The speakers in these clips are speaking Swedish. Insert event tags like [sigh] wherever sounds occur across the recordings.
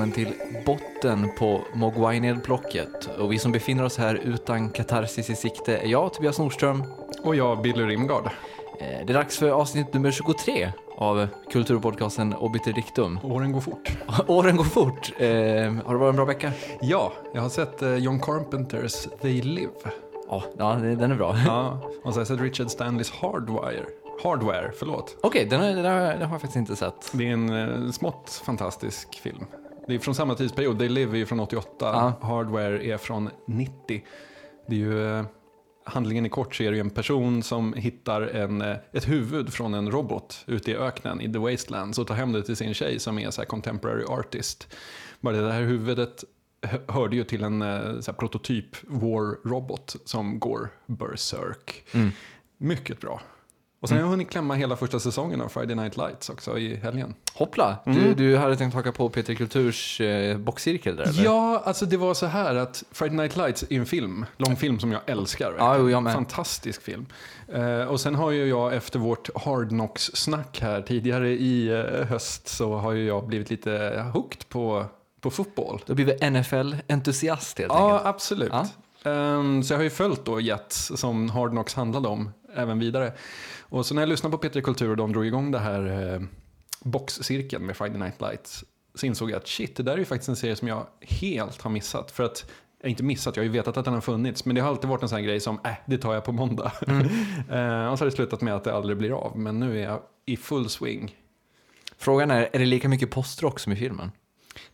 Välkommen till botten på Mogwai-nedplocket. Och vi som befinner oss här utan katarsis i sikte är jag, Tobias Nordström. Och jag, Billy Rimgard. Eh, Det är dags för avsnitt nummer 23 av kulturpodcasten Obiter Dictum. Åren går fort. [laughs] Åren går fort. Eh, har det varit en bra vecka? Ja, jag har sett eh, John Carpenters They Live. Ja, ja den är bra. Ja, [laughs] och så har jag sett Richard Stanleys Hardwire. Hardware, förlåt. Okej, den, är- den, har- den har jag faktiskt inte sett. Det är en eh, smått fantastisk film. Det är från samma tidsperiod. They Live är ju från 88. Ja. Hardware är från 90. Det är ju... eh, Handlingen i kort så är det ju en person som hittar en, eh, ett huvud från en robot ute i öknen i The Wastelands och tar hem det till sin tjej som är så contemporary artist. Bara det här huvudet hö- hörde ju till en eh, här prototyp war robot som går berserk. Mm. Mycket bra. Och sen har jag hunnit klämma hela första säsongen av Friday Night Lights också i helgen. Hoppla, du, Mm. du hade tänkt haka på Peter Kulturs eh, boxcirkel där eller? Ja, alltså det var så här att Friday Night Lights är en film, lång film som jag älskar. Ja, jo, jag med. Fantastisk film. Eh, och sen har ju jag efter vårt Hard Knocks-snack här tidigare i eh, höst så har ju jag blivit lite hooked på, på fotboll. Du har blivit NFL-entusiast helt Ja, enkelt. absolut. Ja. Ehm, så jag har ju följt då Jets som Hard Knocks handlade om även vidare. Och så när jag lyssnade på Peter Kultur och de drog igång det här eh, boxcirkeln med Friday Night Lights så insåg jag att shit, det där är ju faktiskt en serie som jag helt har missat. För att, jag har inte missat, jag har ju vetat att den har funnits, men det har alltid varit en sån här grej som, äh, det tar jag på måndag. [laughs] Eh, och så har det slutat med att det aldrig blir av, men nu är jag i full swing. Frågan är, är det lika mycket postrock som i filmen?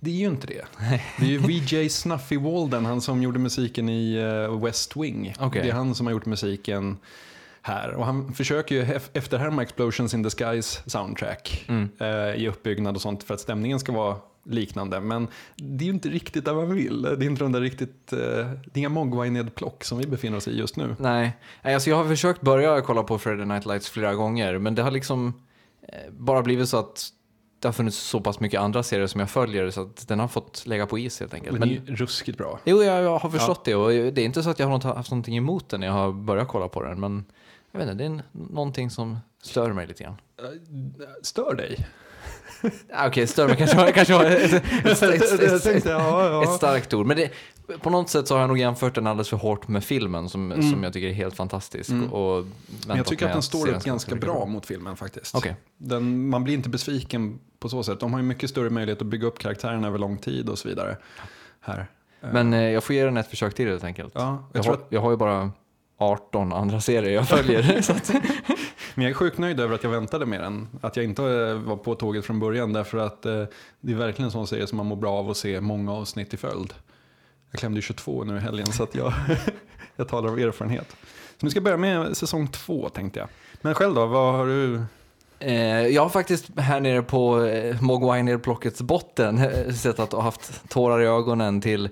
Det är ju inte det. Det är ju VJ Snuffy Walden, han som gjorde musiken i eh, West Wing. Okej. Det är han som har gjort musiken här. Och han försöker ju ef- efterhärma Explosions in the Skies soundtrack Mm. eh, i uppbyggnad och sånt för att stämningen ska vara liknande. Men det är ju inte riktigt där man vill. Det är inte de där riktigt, eh, det är inga Mogwai-nedplock som vi befinner oss i just nu. Nej, alltså jag har försökt börja kolla på Friday Night Lights flera gånger, men det har liksom eh, bara blivit så att det har funnits så pass mycket andra serier som jag följer så att den har fått lägga på is helt enkelt. Men Men, det är ju ruskigt bra. jo, jag, jag har förstått det och det är inte så att jag har haft någonting emot den när jag har börjat kolla på den, men jag vet inte, det är någonting som stör mig lite grann. Eh, Stör dig? Ah, Okej, stör mig kanske, kanske var [laughs] ett, ett, ett, ett, ett, starkt ord. Men det, på något sätt så har jag nog jämfört den alldeles för hårt med filmen som, Mm. som jag tycker är helt fantastisk. Mm. Och Men jag tycker att den står upp ska ganska bra mot filmen faktiskt. Okej. Den, man blir inte besviken på så sätt. De har ju mycket större möjlighet att bygga upp karaktärerna över lång tid och så vidare. Här. Men eh, jag får ge den ett försök till helt enkelt. ja, jag, jag, har, att, jag har ju bara 18 andra serier jag följer. [laughs] att, men jag är sjukt nöjd över att jag väntade med den. Att jag inte eh, var på tåget från början. Därför att eh, det är verkligen en sån serie som man mår bra av att se många avsnitt i följd. Jag klämde ju 22 nu i helgen så att jag, [laughs] jag talar av erfarenhet. Så nu ska jag börja med säsong två tänkte jag. Men själv då, vad har du? eh, jag har faktiskt här nere på Mogwai-nedplockets botten sett att och haft tårar i ögonen till,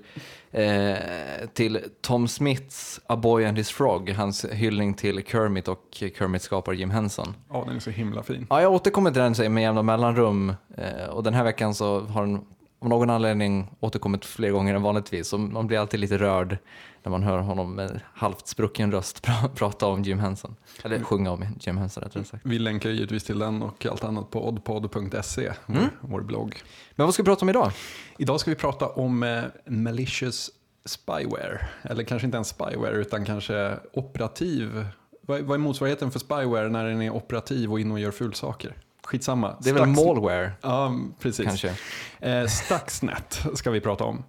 eh, till Tom Smiths A Boy and His Frog, hans hyllning till Kermit och Kermits skapare Jim Henson. Ja, den är så himla fin. Ja, jag återkommer till den med jämna mellanrum eh, och den här veckan så har den av någon anledning återkommit fler gånger än vanligtvis. Så man blir alltid lite rörd när man hör honom med halvt sprucken röst pra- prata om Jim Henson. Eller sjunga om Jim Henson rättare sagt. Vi länkar givetvis till den och allt annat på oddpod.se, vår, Mm. vår blogg. Men vad ska vi prata om idag? Idag ska vi prata om eh, malicious spyware. Eller kanske inte ens spyware utan kanske operativ. Vad, vad är motsvarigheten för spyware när den är operativ och inne och gör fulsaker? Skitsamma. Det är väl Stuxnet- malware Ja, precis. kanske. Eh, Stuxnet ska vi prata om.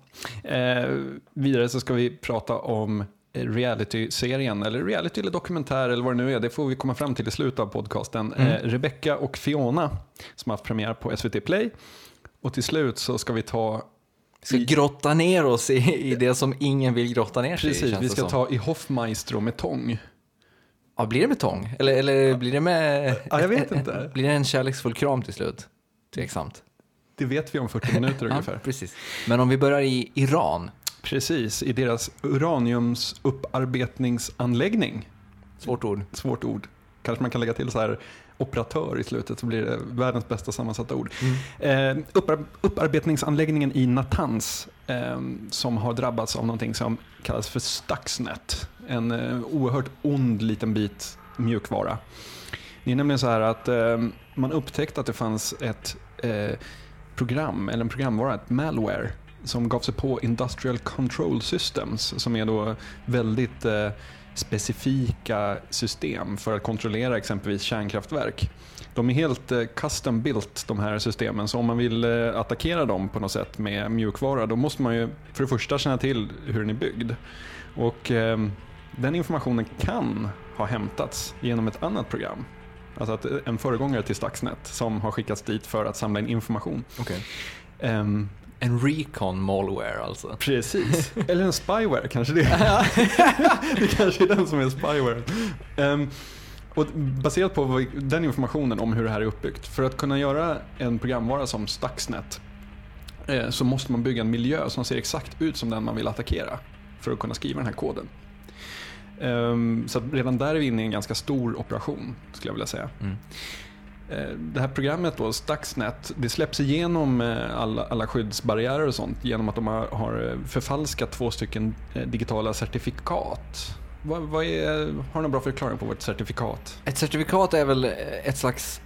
Eh, vidare så ska vi prata om reality-serien, eller reality eller dokumentär eller vad det nu är. Det får vi komma fram till i slutet av podcasten. Mm. Eh, Rebecca och Fiona som har haft premiär på SVT Play. Och till slut så ska vi ta Vi ska I- grotta ner oss i, i det som ingen vill grotta ner sig i. Precis, vi ska ta i Hoffmaestro med tång. Ja, blir det med tång? Eller, eller blir det med... Ja, jag vet inte. Blir det en kärleksfull kram till slut? Tveksamt. Det vet vi om 40 [laughs] minuter Ja, ungefär. precis. Men om vi börjar i Iran. Precis, i deras uraniumsupparbetningsanläggning. Svårt ord. Svårt ord. Kanske man kan lägga till så här operatör i slutet så blir det världens bästa sammansatta ord. Eh, uppar upparbetningsanläggningen i Natanz eh, som har drabbats av någonting som kallas för Stuxnet. En eh, oerhört ond liten bit mjukvara. Det är nämligen så här att eh, man upptäckte att det fanns ett eh, program, eller en programvara, ett malware, som gav sig på Industrial Control Systems, som är då väldigt eh, specifika system för att kontrollera exempelvis kärnkraftverk. De är helt eh, custom built de här systemen, så om man vill eh, attackera dem på något sätt med mjukvara, då måste man ju för det första känna till hur den är byggd. Och eh, den informationen kan ha hämtats genom ett annat program. Alltså att en föregångare till Stuxnet som har skickats dit för att samla in information. Okay. Um, en recon malware alltså? Precis. [laughs] Eller en spyware kanske det är. [laughs] det kanske är den som är spyware. Um, och baserat på den informationen om hur det här är uppbyggt. För att kunna göra en programvara som Stuxnet eh, så måste man bygga en miljö som ser exakt ut som den man vill attackera. För att kunna skriva den här koden. Um, så redan där är vi inne i en ganska stor operation skulle jag vilja säga. Mm. Uh, det här programmet då, Stuxnet, det släpps igenom uh, alla, alla skyddsbarriärer och sånt genom att de har, har eh, förfalskat två stycken digitala certifikat. Vad, vad är, har du någon bra förklaring på vad ett certifikat? Ett certifikat är väl ett slags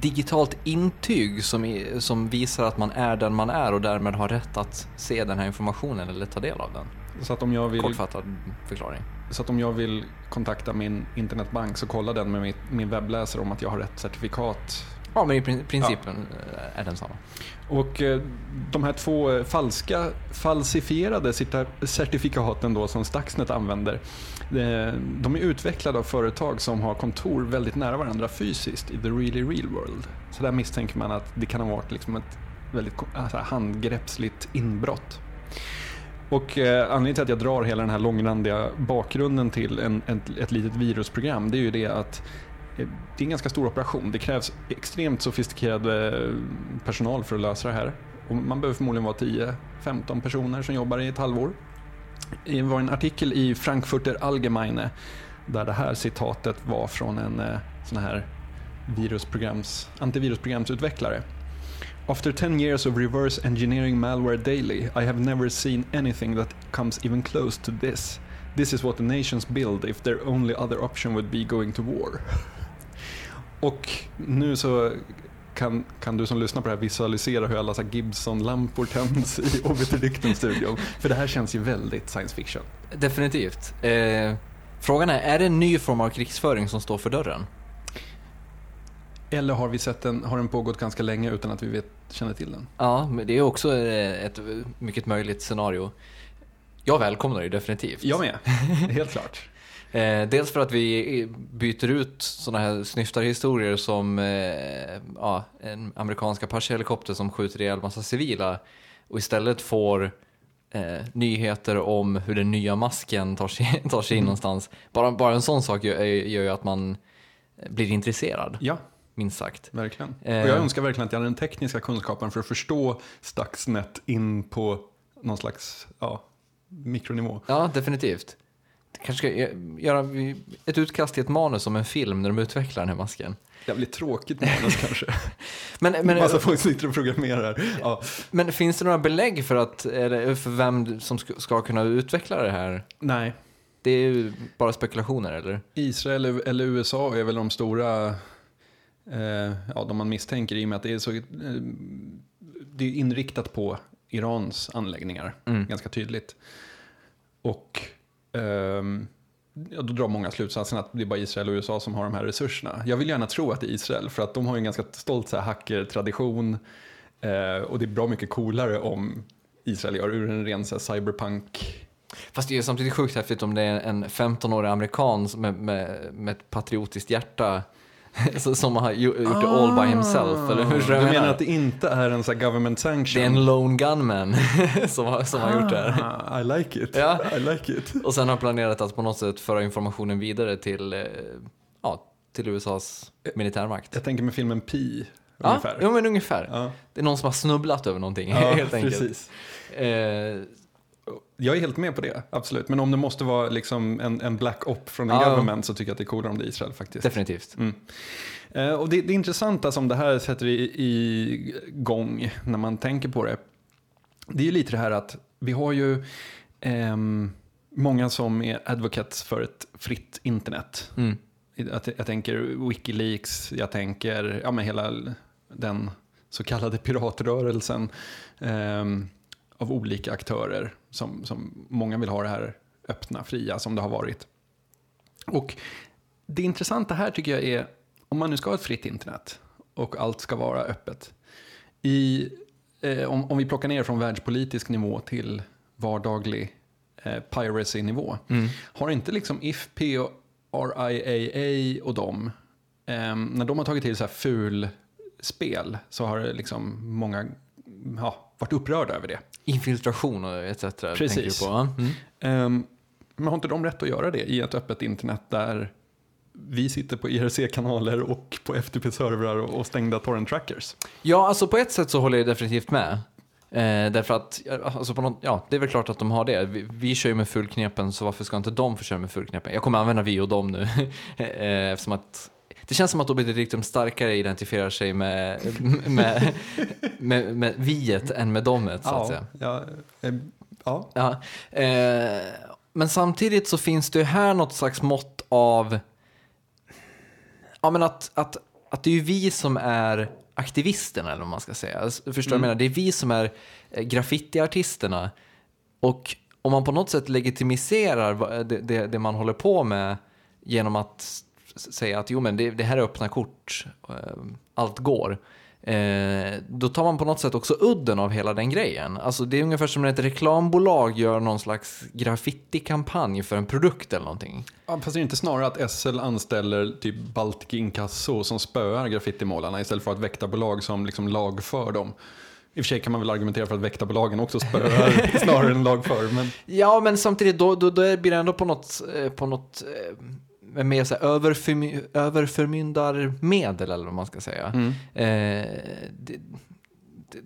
digitalt intyg som, som visar att man är den man är och därmed har rätt att se den här informationen eller ta del av den. Så att om jag vill... Kortfattad förklaring. Så att om jag vill kontakta min internetbank så kollar den med min webbläsare om att jag har rätt certifikat. Ja, men i principen ja. är densamma. Och eh, de här två eh, falska, falsifierade certifikaten då som Stuxnet använder, eh, de är utvecklade av företag som har kontor väldigt nära varandra fysiskt i the really real world. Så där misstänker man att det kan ha varit liksom ett väldigt alltså, handgreppsligt inbrott. Och eh, anledningen till att jag drar hela den här långrandiga bakgrunden till en, ett, ett litet virusprogram, det är ju det att eh, det är en ganska stor operation. Det krävs extremt sofistikerad eh, personal för att lösa det här. Och man behöver förmodligen vara 10-15 personer som jobbar i ett halvår. Det var en artikel i Frankfurter Allgemeine där det här citatet var från en eh, sån här virusprograms, antivirusprogramsutvecklare. After 10 years of reverse engineering malware daily, I have never seen anything that comes even close to this. This is what the nations build if their only other option would be going to war. [laughs] Och nu så kan, kan du som lyssnar på det här visualisera hur alla Gibson-lampor tänds i [laughs] Obiter-Dictum-studion. För det här känns ju väldigt science fiction. Definitivt. Eh, frågan är, är det en ny form av krigsföring som står för dörren? Eller har, vi sett den, har den pågått ganska länge utan att vi vet, känner till den? Ja, men det är också eh, ett mycket möjligt scenario. Jag välkomnar det definitivt. Jag med, [laughs] helt klart. Eh, dels för att vi byter ut sådana här snyftarhistorier som eh, ja, en amerikansk Apache-helikopter som skjuter ihjäl massa civila och istället får eh, nyheter om hur den nya masken tar sig, tar sig in mm. någonstans. Bara, bara en sån sak gör, gör ju att man blir intresserad. Ja, minst sagt. Verkligen. Eh, och jag önskar verkligen att jag hade den tekniska kunskapen för att förstå Stuxnet in på någon slags ja, mikronivå. Ja, definitivt. kanske ska göra ett utkast till ett manus om en film när de utvecklar den här masken. Jävligt tråkigt manus [laughs] kanske. men, men, Massa folk sitter och programmerar. Ja. Men finns det några belägg för, att, för vem som ska kunna utveckla det här? Nej. Det är ju bara spekulationer eller? Israel eller USA är väl de stora eh, ja, de man misstänker i och med att det är så eh, det är inriktat på Irans anläggningar, mm. ganska tydligt. Och eh, ja, då drar många slutsatsen att det är bara Israel och USA som har de här resurserna. Jag vill gärna tro att det är Israel, för att de har en ganska stolt så här, hackertradition. Eh, och det är bra mycket coolare om Israel gör ur en ren här, cyberpunk Fast det är samtidigt sjukt häftigt om det är en 15-årig amerikan med, med, med ett patriotiskt hjärta [laughs] som har gjort det ah, all by himself. Eller hur du menar, menar att det inte är en sån government sanction? Det är en lone gunman [laughs] som, har, som ah, har gjort det här. Ah, I like it. Ja. I like it. Och sen har planerat att på något sätt föra informationen vidare till, eh, ja, till USAs militärmakt. Jag tänker med filmen Pi. Ja, ungefär. Ja, men ungefär. Ja. Det är någon som har snubblat över någonting ja, [laughs] helt enkelt. Precis. Eh, jag är helt med på det, absolut. Men om det måste vara liksom en, en black op från en ja. government så tycker jag att det är coolare om det är Israel faktiskt. Definitivt. Mm. Eh, och det, det intressanta som det här sätter i, i gång när man tänker på det, det är ju lite det här att vi har ju eh, många som är advocates för ett fritt internet. Mm. Jag, jag tänker Wikileaks, jag tänker ja, men hela den så kallade piratrörelsen ehm, av olika aktörer som, som många vill ha det här öppna, fria som det har varit. Och det intressanta här tycker jag är, om man nu ska ha ett fritt internet och allt ska vara öppet. I, eh, om, om vi plockar ner från världspolitisk nivå till vardaglig eh, piracy-nivå. Har inte liksom IFP och RIAA och dem, eh, när de har tagit till så här ful spel så har det liksom många ja, varit upprörda över det. Infiltration och etc. Precis. På. Mm. Um, men har inte de rätt att göra det i ett öppet internet där vi sitter på IRC-kanaler och på FTP-servrar och stängda torrent-trackers? Ja, alltså på ett sätt så håller jag definitivt med. Eh, därför att, alltså på något, ja, det är väl klart att de har det. Vi, vi kör ju med fullknepen, så varför ska inte de få köra med fullknepen? Jag kommer använda vi och dem nu. [laughs] eh, eftersom att det känns som att Obedictum starkare identifierar sig med, med, med, med viet än med domet, så att säga. ja, eh, ja. Ja, eh, men samtidigt så finns det här något slags mått av ja, men att, att, att det är ju vi som är aktivisterna, eller vad man ska säga. Alltså, Förstår du vad jag menar? Det är vi som är eh, graffitiartisterna. Och om man på något sätt legitimiserar det, det, det man håller på med genom att säga att jo, men det, det här är öppna kort, eh, allt går. Eh, då tar man på något sätt också udden av hela den grejen. Alltså det är ungefär som när ett reklambolag gör någon slags graffiti-kampanj för en produkt eller någonting. Ja, fast det är inte snarare att SL anställer typ Baltic Inkasso som spöar graffitimålarna istället för att väktarbolag som liksom lagför dem. I och för sig kan man väl argumentera för att väktarbolagen också spöar [laughs] snarare än lagför. Men Ja, men samtidigt då, då, då blir det ändå på något, eh, på något eh, mer så här överförmy, överförmyndarmedel eller vad man ska säga. Mm. Eh, det, det,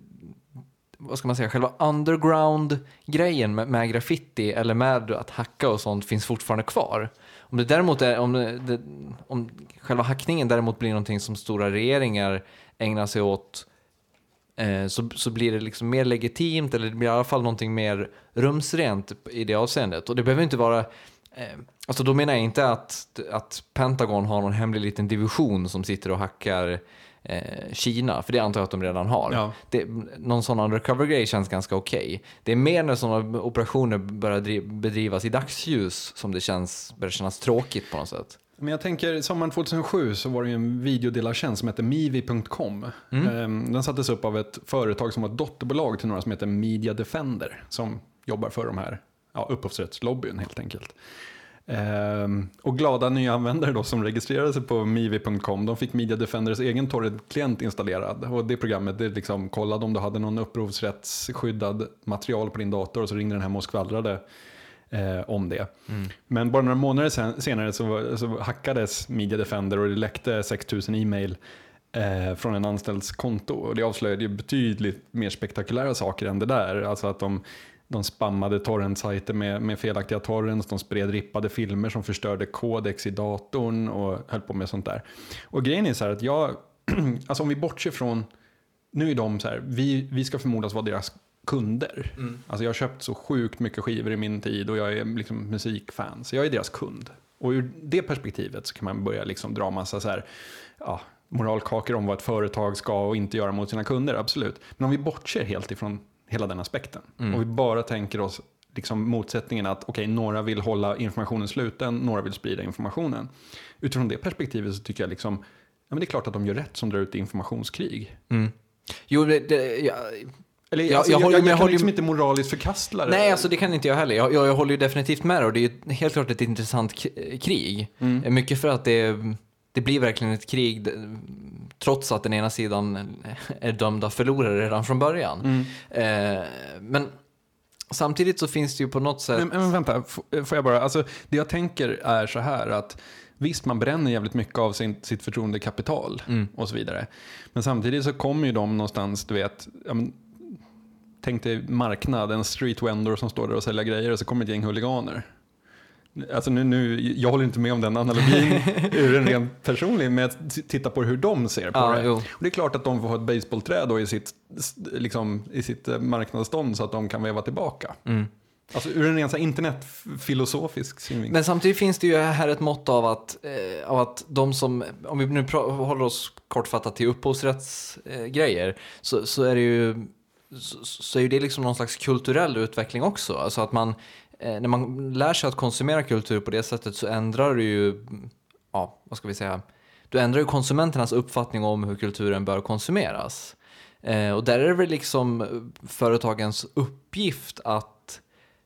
vad ska man säga, själva underground-grejen med, med graffiti eller med att hacka och sånt finns fortfarande kvar. Om det däremot är, om, det, om själva hackningen däremot blir någonting som stora regeringar ägnar sig åt eh, så, så blir det liksom mer legitimt eller det blir i alla fall någonting mer rumsrent i det avseendet. Och det behöver inte vara alltså då menar jag inte att, att Pentagon har någon hemlig liten division som sitter och hackar eh, Kina, för det antar jag att de redan har. Ja. Det, någon sån undercover-grej känns ganska okej. Det är mer när sådana operationer börjar dri- bedrivas i dagsljus som det känns, börjar kännas tråkigt på något sätt. Men jag tänker, sommaren 2007 så var det en videodelartjänst som hette Mivi.com. Ehm, Den sattes upp av ett företag som var ett dotterbolag till några som heter Media Defender. Som jobbar för de här ja, upphovsrättslobbyn helt enkelt. Ehm, och glada nya användare då som registrerade sig på Mivi.com, de fick Media Defenders egen torrent-klient installerad. Och det programmet det liksom kollade om du hade någon upphovsrättsskyddad material på din dator och så ringde den hem och skvallrade eh, om det. Men bara några månader sen, senare så, så hackades Media Defender och det läckte 6000 e-mail eh, från en anställds konto. Och det avslöjade betydligt mer spektakulära saker än det där. Alltså att de, de spammade torrentsajter med, med felaktiga torrents, de spred rippade filmer som förstörde kodex i datorn och höll på med sånt där. Och grejen är så här att jag, [clears throat] alltså om vi bortser från, nu är de så här, vi, vi ska förmodas vara deras kunder. Alltså jag har köpt så sjukt mycket skivor i min tid och jag är liksom musikfan, så jag är deras kund. Och ur det perspektivet så kan man börja liksom dra massa så här, ja, moralkakor om vad ett företag ska och inte göra mot sina kunder, absolut. Men om vi bortser helt ifrån hela den aspekten och vi bara tänker oss liksom motsättningen att okej, några vill hålla informationen sluten, några vill sprida informationen. Utifrån det perspektivet så tycker jag liksom, ja men det är klart att de gör rätt som drar ut informationskrig. Jo, det, det, ja, Eller, Jag- alltså, jag jag, håller- jag, jag jag kan håller- liksom inte moraliskt förkastla det. Nej, alltså det kan inte jag heller. Jag, jag, jag håller ju definitivt med och det är helt klart ett intressant krig. Mm. Mycket för att det, det blir verkligen ett krig trots att den ena sidan är dömda förlorare redan från början. Mm. Eh, men samtidigt så finns det ju på något sätt... Men, men vänta, får jag bara, alltså det jag tänker är så här att Visst, man bränner jävligt mycket av sin, sitt förtroendekapital och så vidare. Men samtidigt så kommer ju de någonstans, du vet, ja, men, tänk dig marknad, en street vendor som står där och säljer grejer och så kommer ett gäng huliganer. Alltså nu, nu, jag håller inte med om den analogin [laughs] ur en rent personlig, men jag tittar på hur de ser på Ja, det. jo. Och det är klart att de får ha ett baseballträd då i sitt, liksom, i sitt eh, marknadsstånd så att de kan veva tillbaka. Mm. Alltså ur en ren så här internetfilosofisk synvinkel. Men samtidigt finns det ju här ett mått av att, eh, av att de som, om vi nu håller oss kortfattat till upphovsrättsgrejer, eh, så, så är det ju så, så är ju det liksom någon slags kulturell utveckling också. Alltså att man, Eh, när man lär sig att konsumera kultur på det sättet så ändrar du ju, ja, vad ska vi säga, du ändrar ju konsumenternas uppfattning om hur kulturen bör konsumeras. Eh, och där är det väl liksom eh, företagens uppgift att,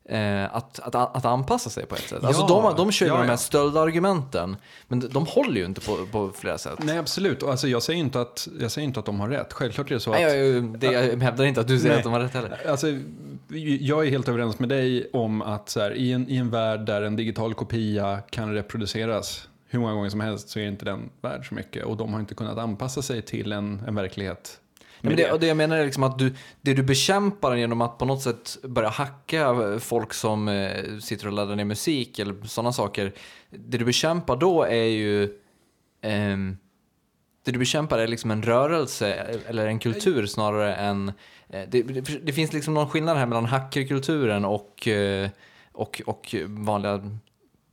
eh, att, att, att anpassa sig på ett sätt. Alltså Ja, de, de kör ju ja, med de här ja. stöldargumenten, men de, de håller ju inte på, på flera sätt. Nej, absolut. Alltså, jag, säger inte att, jag säger inte att de har rätt. Självklart är det så att... Nej, jag, det, jag hävdar inte att du säger Nej. att de har rätt heller. Alltså, jag är helt överens med dig om att så här, i, en, i en värld där en digital kopia kan reproduceras hur många gånger som helst så är inte den värd så mycket. Och de har inte kunnat anpassa sig till en, en verklighet. Men det, och det jag menar är liksom att du, det du bekämpar genom att på något sätt börja hacka folk som eh, sitter och laddar ner musik eller sådana saker. Det du bekämpar då är ju... ehm, det du bekämpar är liksom en rörelse eller en kultur snarare än... eh, det, det, det finns liksom någon skillnad här mellan hackerkulturen och, eh, och, och vanliga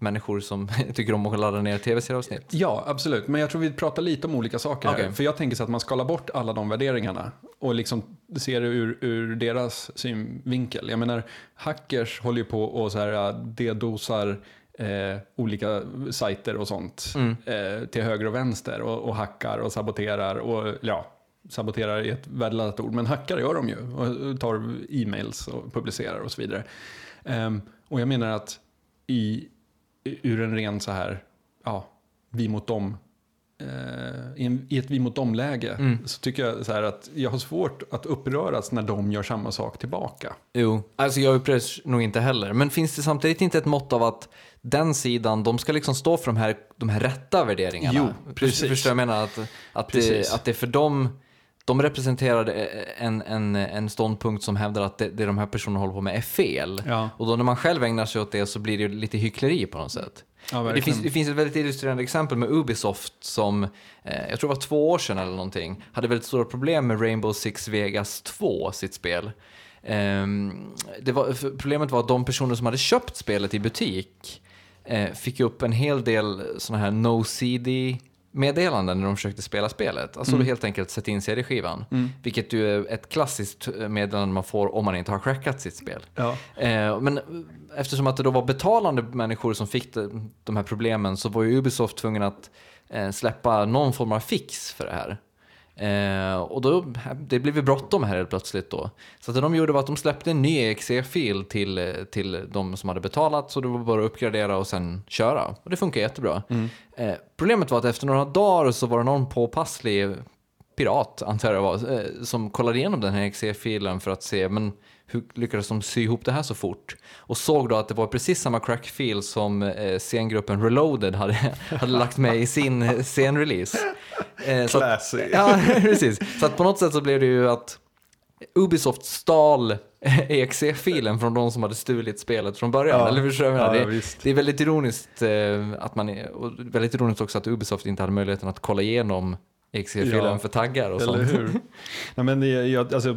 människor som [laughs] tycker om att ladda ner tv-serieavsnitt. Ja, absolut. Men jag tror vi pratar lite om olika saker här. Okej. För jag tänker så att man skalar bort alla de värderingarna och liksom ser det ur, ur deras synvinkel. Jag menar, hackers håller ju på och så här dedosar eh, olika sajter och sånt Mm. eh, till höger och vänster och, och hackar och saboterar och ja, saboterar är ett värdeladdat ord, men hackar gör de ju och tar e-mails och publicerar och så vidare. Ehm, och jag menar att i, ur en ren så här, ja, vi mot dem, eh, i, ett vi mot dem-läge, Mm. så tycker jag så att jag har svårt att uppröras när de gör samma sak tillbaka. Jo, alltså jag upprörs nog inte heller. Men finns det samtidigt inte ett mått av att den sidan, de ska liksom stå för de här, de här rätta värderingarna? Jo, precis. Förstår jag menar? Att, att, det, Precis. att det för dem, de representerar en, en, en ståndpunkt som hävdar att det, det de här personerna håller på med är fel. Ja, Och då när man själv ägnar sig åt det så blir det lite hyckleri på något sätt. ja Det finns, det finns ett väldigt illustrerande exempel med Ubisoft som, eh, jag tror det var två år sedan eller någonting, hade väldigt stora problem med Rainbow Six Vegas 2, sitt spel. Det var, problemet var att de personer som hade köpt spelet i butik eh, fick upp en hel del sådana här no-CD meddelanden när de försökte spela spelet. Alltså Mm. då helt enkelt sätta in CD-skivan. Mm. Vilket ju är ett klassiskt meddelande man får om man inte har crackat sitt spel. Ja. Eh, men eftersom att det då var betalande människor som fick de, de här problemen så var ju Ubisoft tvungen att eh, släppa någon form av fix för det här. Eh, och då, det blev ju bråttom här helt plötsligt då. Så att det de gjorde var att de släppte en ny exe-fil till, till de som hade betalat så det var bara att uppgradera och sen köra. Och det funkar jättebra. Mm. Eh, problemet var att efter några dagar så var det någon påpasslig pirat, antar jag var, eh, som kollade igenom den här exe-filen för att se men hur lyckades de sy ihop det här så fort? Och såg då att det var precis samma crackfil som eh, scengruppen Reloaded hade, [laughs] hade lagt med i sin eh, scenrelease. Eh, så att, Classy. ja, [laughs] precis. Så att på något sätt så blev det ju att Ubisoft stal exe-filen från de som hade stulit spelet från början. Ja. Eller förstår jag jag Ja, menar? det, det är väldigt ironiskt att man är, och väldigt ironiskt också att Ubisoft inte hade möjligheten att kolla igenom exe-filen Ja. för taggar och Eller sånt. hur? [laughs] Nej, men det, jag, alltså,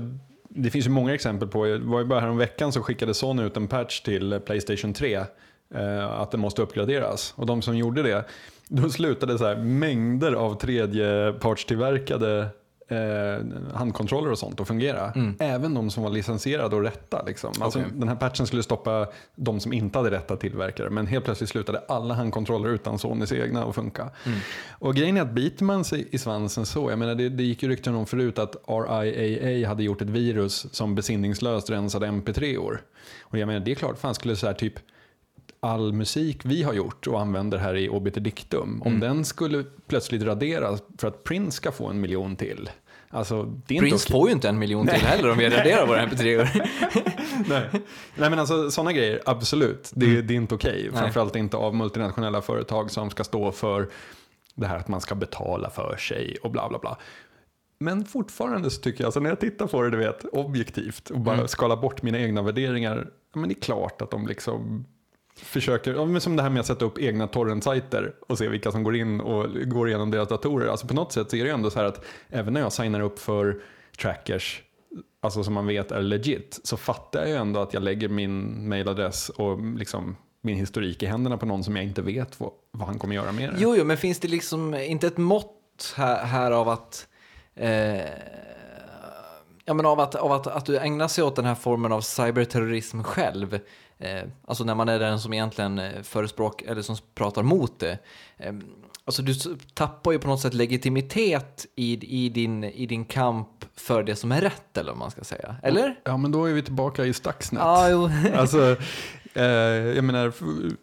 det finns ju många exempel på, det var ju bara veckan så skickade Sony ut en patch till Playstation 3 eh, att den måste uppgraderas. Och de som gjorde det, då slutade så här mängder av tredjepartstillverkade eh, handkontroller och sånt att fungera. Mm. Även de som var licensierade och rätta. Liksom. Alltså, Okej. Den här patchen skulle stoppa de som inte hade rätta tillverkare. Men helt plötsligt slutade alla handkontroller utan Sonys egna att funka. Mm. Och grejen är att biter man sig i svansen så, jag menar det, det gick ju rykten om förut att RIAA hade gjort ett virus som besinningslöst rensade MP3-or. Och jag menar det är klart, fan skulle så här typ all musik vi har gjort och använder här i Obiter Dictum, om Mm. den skulle plötsligt raderas för att Prince ska få en miljon till. Alltså, Prince okej. får ju inte en miljon till heller om vi raderar våra mp3-or. [laughs] Nej. Nej men alltså sådana grejer, absolut. Det, Mm. det är inte okej. Nej. Framförallt inte av multinationella företag som ska stå för det här att man ska betala för sig och bla bla bla. Men fortfarande så tycker jag, alltså när jag tittar på det du vet, objektivt och bara Mm. skalar bort mina egna värderingar, men det är klart att de liksom försöker, ja, men som det här med att sätta upp egna torrentsajter och se vilka som går in och går igenom deras datorer. Alltså på något sätt så är det ju ändå så här att även när jag signar upp för trackers alltså som man vet är legit, så fattar jag ju ändå att jag lägger min mailadress och liksom min historik i händerna på någon som jag inte vet vad, vad han kommer göra med det. Jo, jo, men finns det liksom inte ett mått här, här av att eh, ja, men av, att, av att, att du ägnar sig åt den här formen av cyberterrorism själv. Eh, alltså när man är den som egentligen eh, förespråkar, eller som pratar mot det. Eh, alltså du tappar ju på något sätt legitimitet i, i, din, i din kamp för det som är rätt, eller vad man ska säga. Eller? Ja, men då är vi tillbaka i Stuxnet. Ja, jo. [laughs] Alltså, eh, jag menar,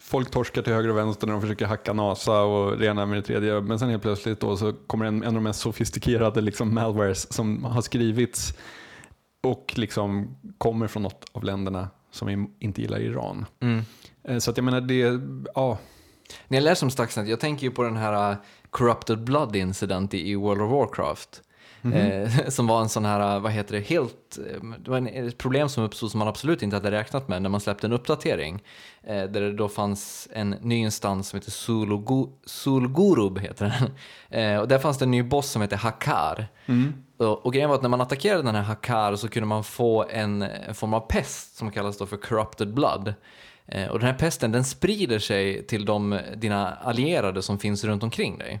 folk torskar till höger och vänster när de försöker hacka NASA och det ena med det tredje. Men sen helt plötsligt då så kommer en, en av de mest sofistikerade liksom malwares som har skrivits och liksom kommer från något av länderna som inte gillar Iran. Mm. Eh, Så att jag menar, det, ja, När jag läser om Stuxnet, jag tänker ju på den här uh, Corrupted Blood Incident i, World of Warcraft. Eh, [laughs] som var en sån här, uh, vad heter det, helt, eh, det var en, ett problem som uppstod som man absolut inte hade räknat med när man släppte en uppdatering. Eh, där det då fanns en ny instans som heter Sulugu, Sulgurub, heter den. [laughs] Eh, och där fanns det en ny boss som heter Hakar. Och, och grejen var att när man attackerade den här Hakar så kunde man få en, en form av pest som kallas då för corrupted blood. Eh, och den här pesten den sprider sig till de, dina allierade som finns runt omkring dig.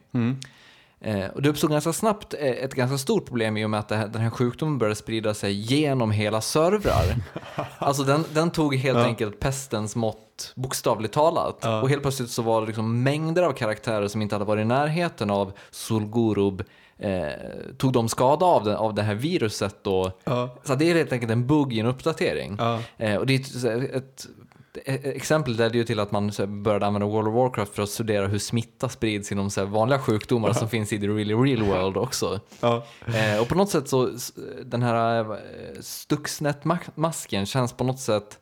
Eh, och det uppstod ganska snabbt eh, ett ganska stort problem i och med att den här sjukdomen började sprida sig genom hela servrar. [laughs] alltså den, den tog helt enkelt pestens mått bokstavligt talat. Och helt plötsligt så var det liksom mängder av karaktärer som inte hade varit i närheten av Sulgurub eh, tog de skada av det, av det här viruset då. Ja. Så det är helt enkelt en bugg i en uppdatering. Ja. Eh, och det är ett, ett, exempel ledde ju till att man började använda World of Warcraft för att studera hur smitta sprids inom så vanliga sjukdomar som finns i the really real world också. ja. Eh, och på något sätt så, den här eh, Stuxnet-masken känns på något sätt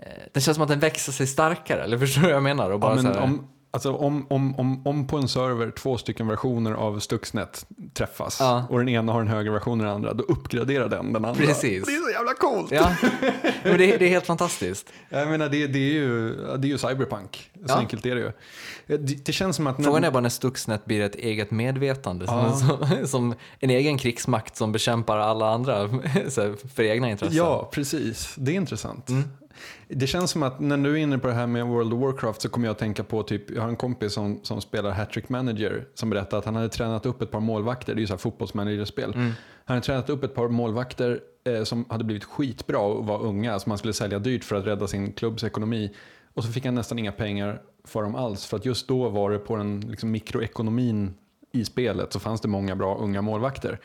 eh, den känns som att den växer sig starkare, eller förstår du vad jag menar? Och bara Ja, så men om, alltså om, om, om, om på en server två stycken versioner av Stuxnet träffas Ja. och den ena har en högre version än den andra, då uppgraderar den den andra. Precis. Det är så jävla coolt! Ja, men det, det är helt fantastiskt. Jag menar, det, det, är ju, det är ju cyberpunk. Så Ja. enkelt är det ju. Det, det känns som att... när- Frågan är bara när Stuxnet blir ett eget medvetande, Ja. [laughs] som, som en egen krigsmakt som bekämpar alla andra [laughs] för egna intressen. Ja, precis. Det är intressant. Mm. Det känns som att när du är inne på det här med World of Warcraft så kommer jag att tänka på, typ, jag har en kompis som, som spelar Hattrick Manager som berättade att han hade tränat upp ett par målvakter, det är ju så här fotbollsmanagerspel. Mm. Han hade tränat upp ett par målvakter eh, som hade blivit skitbra och var unga, som han skulle sälja dyrt för att rädda sin klubbs ekonomi. Och så fick han nästan inga pengar för dem alls, för att just då var det på den liksom, mikroekonomin i spelet så fanns det många bra unga målvakter.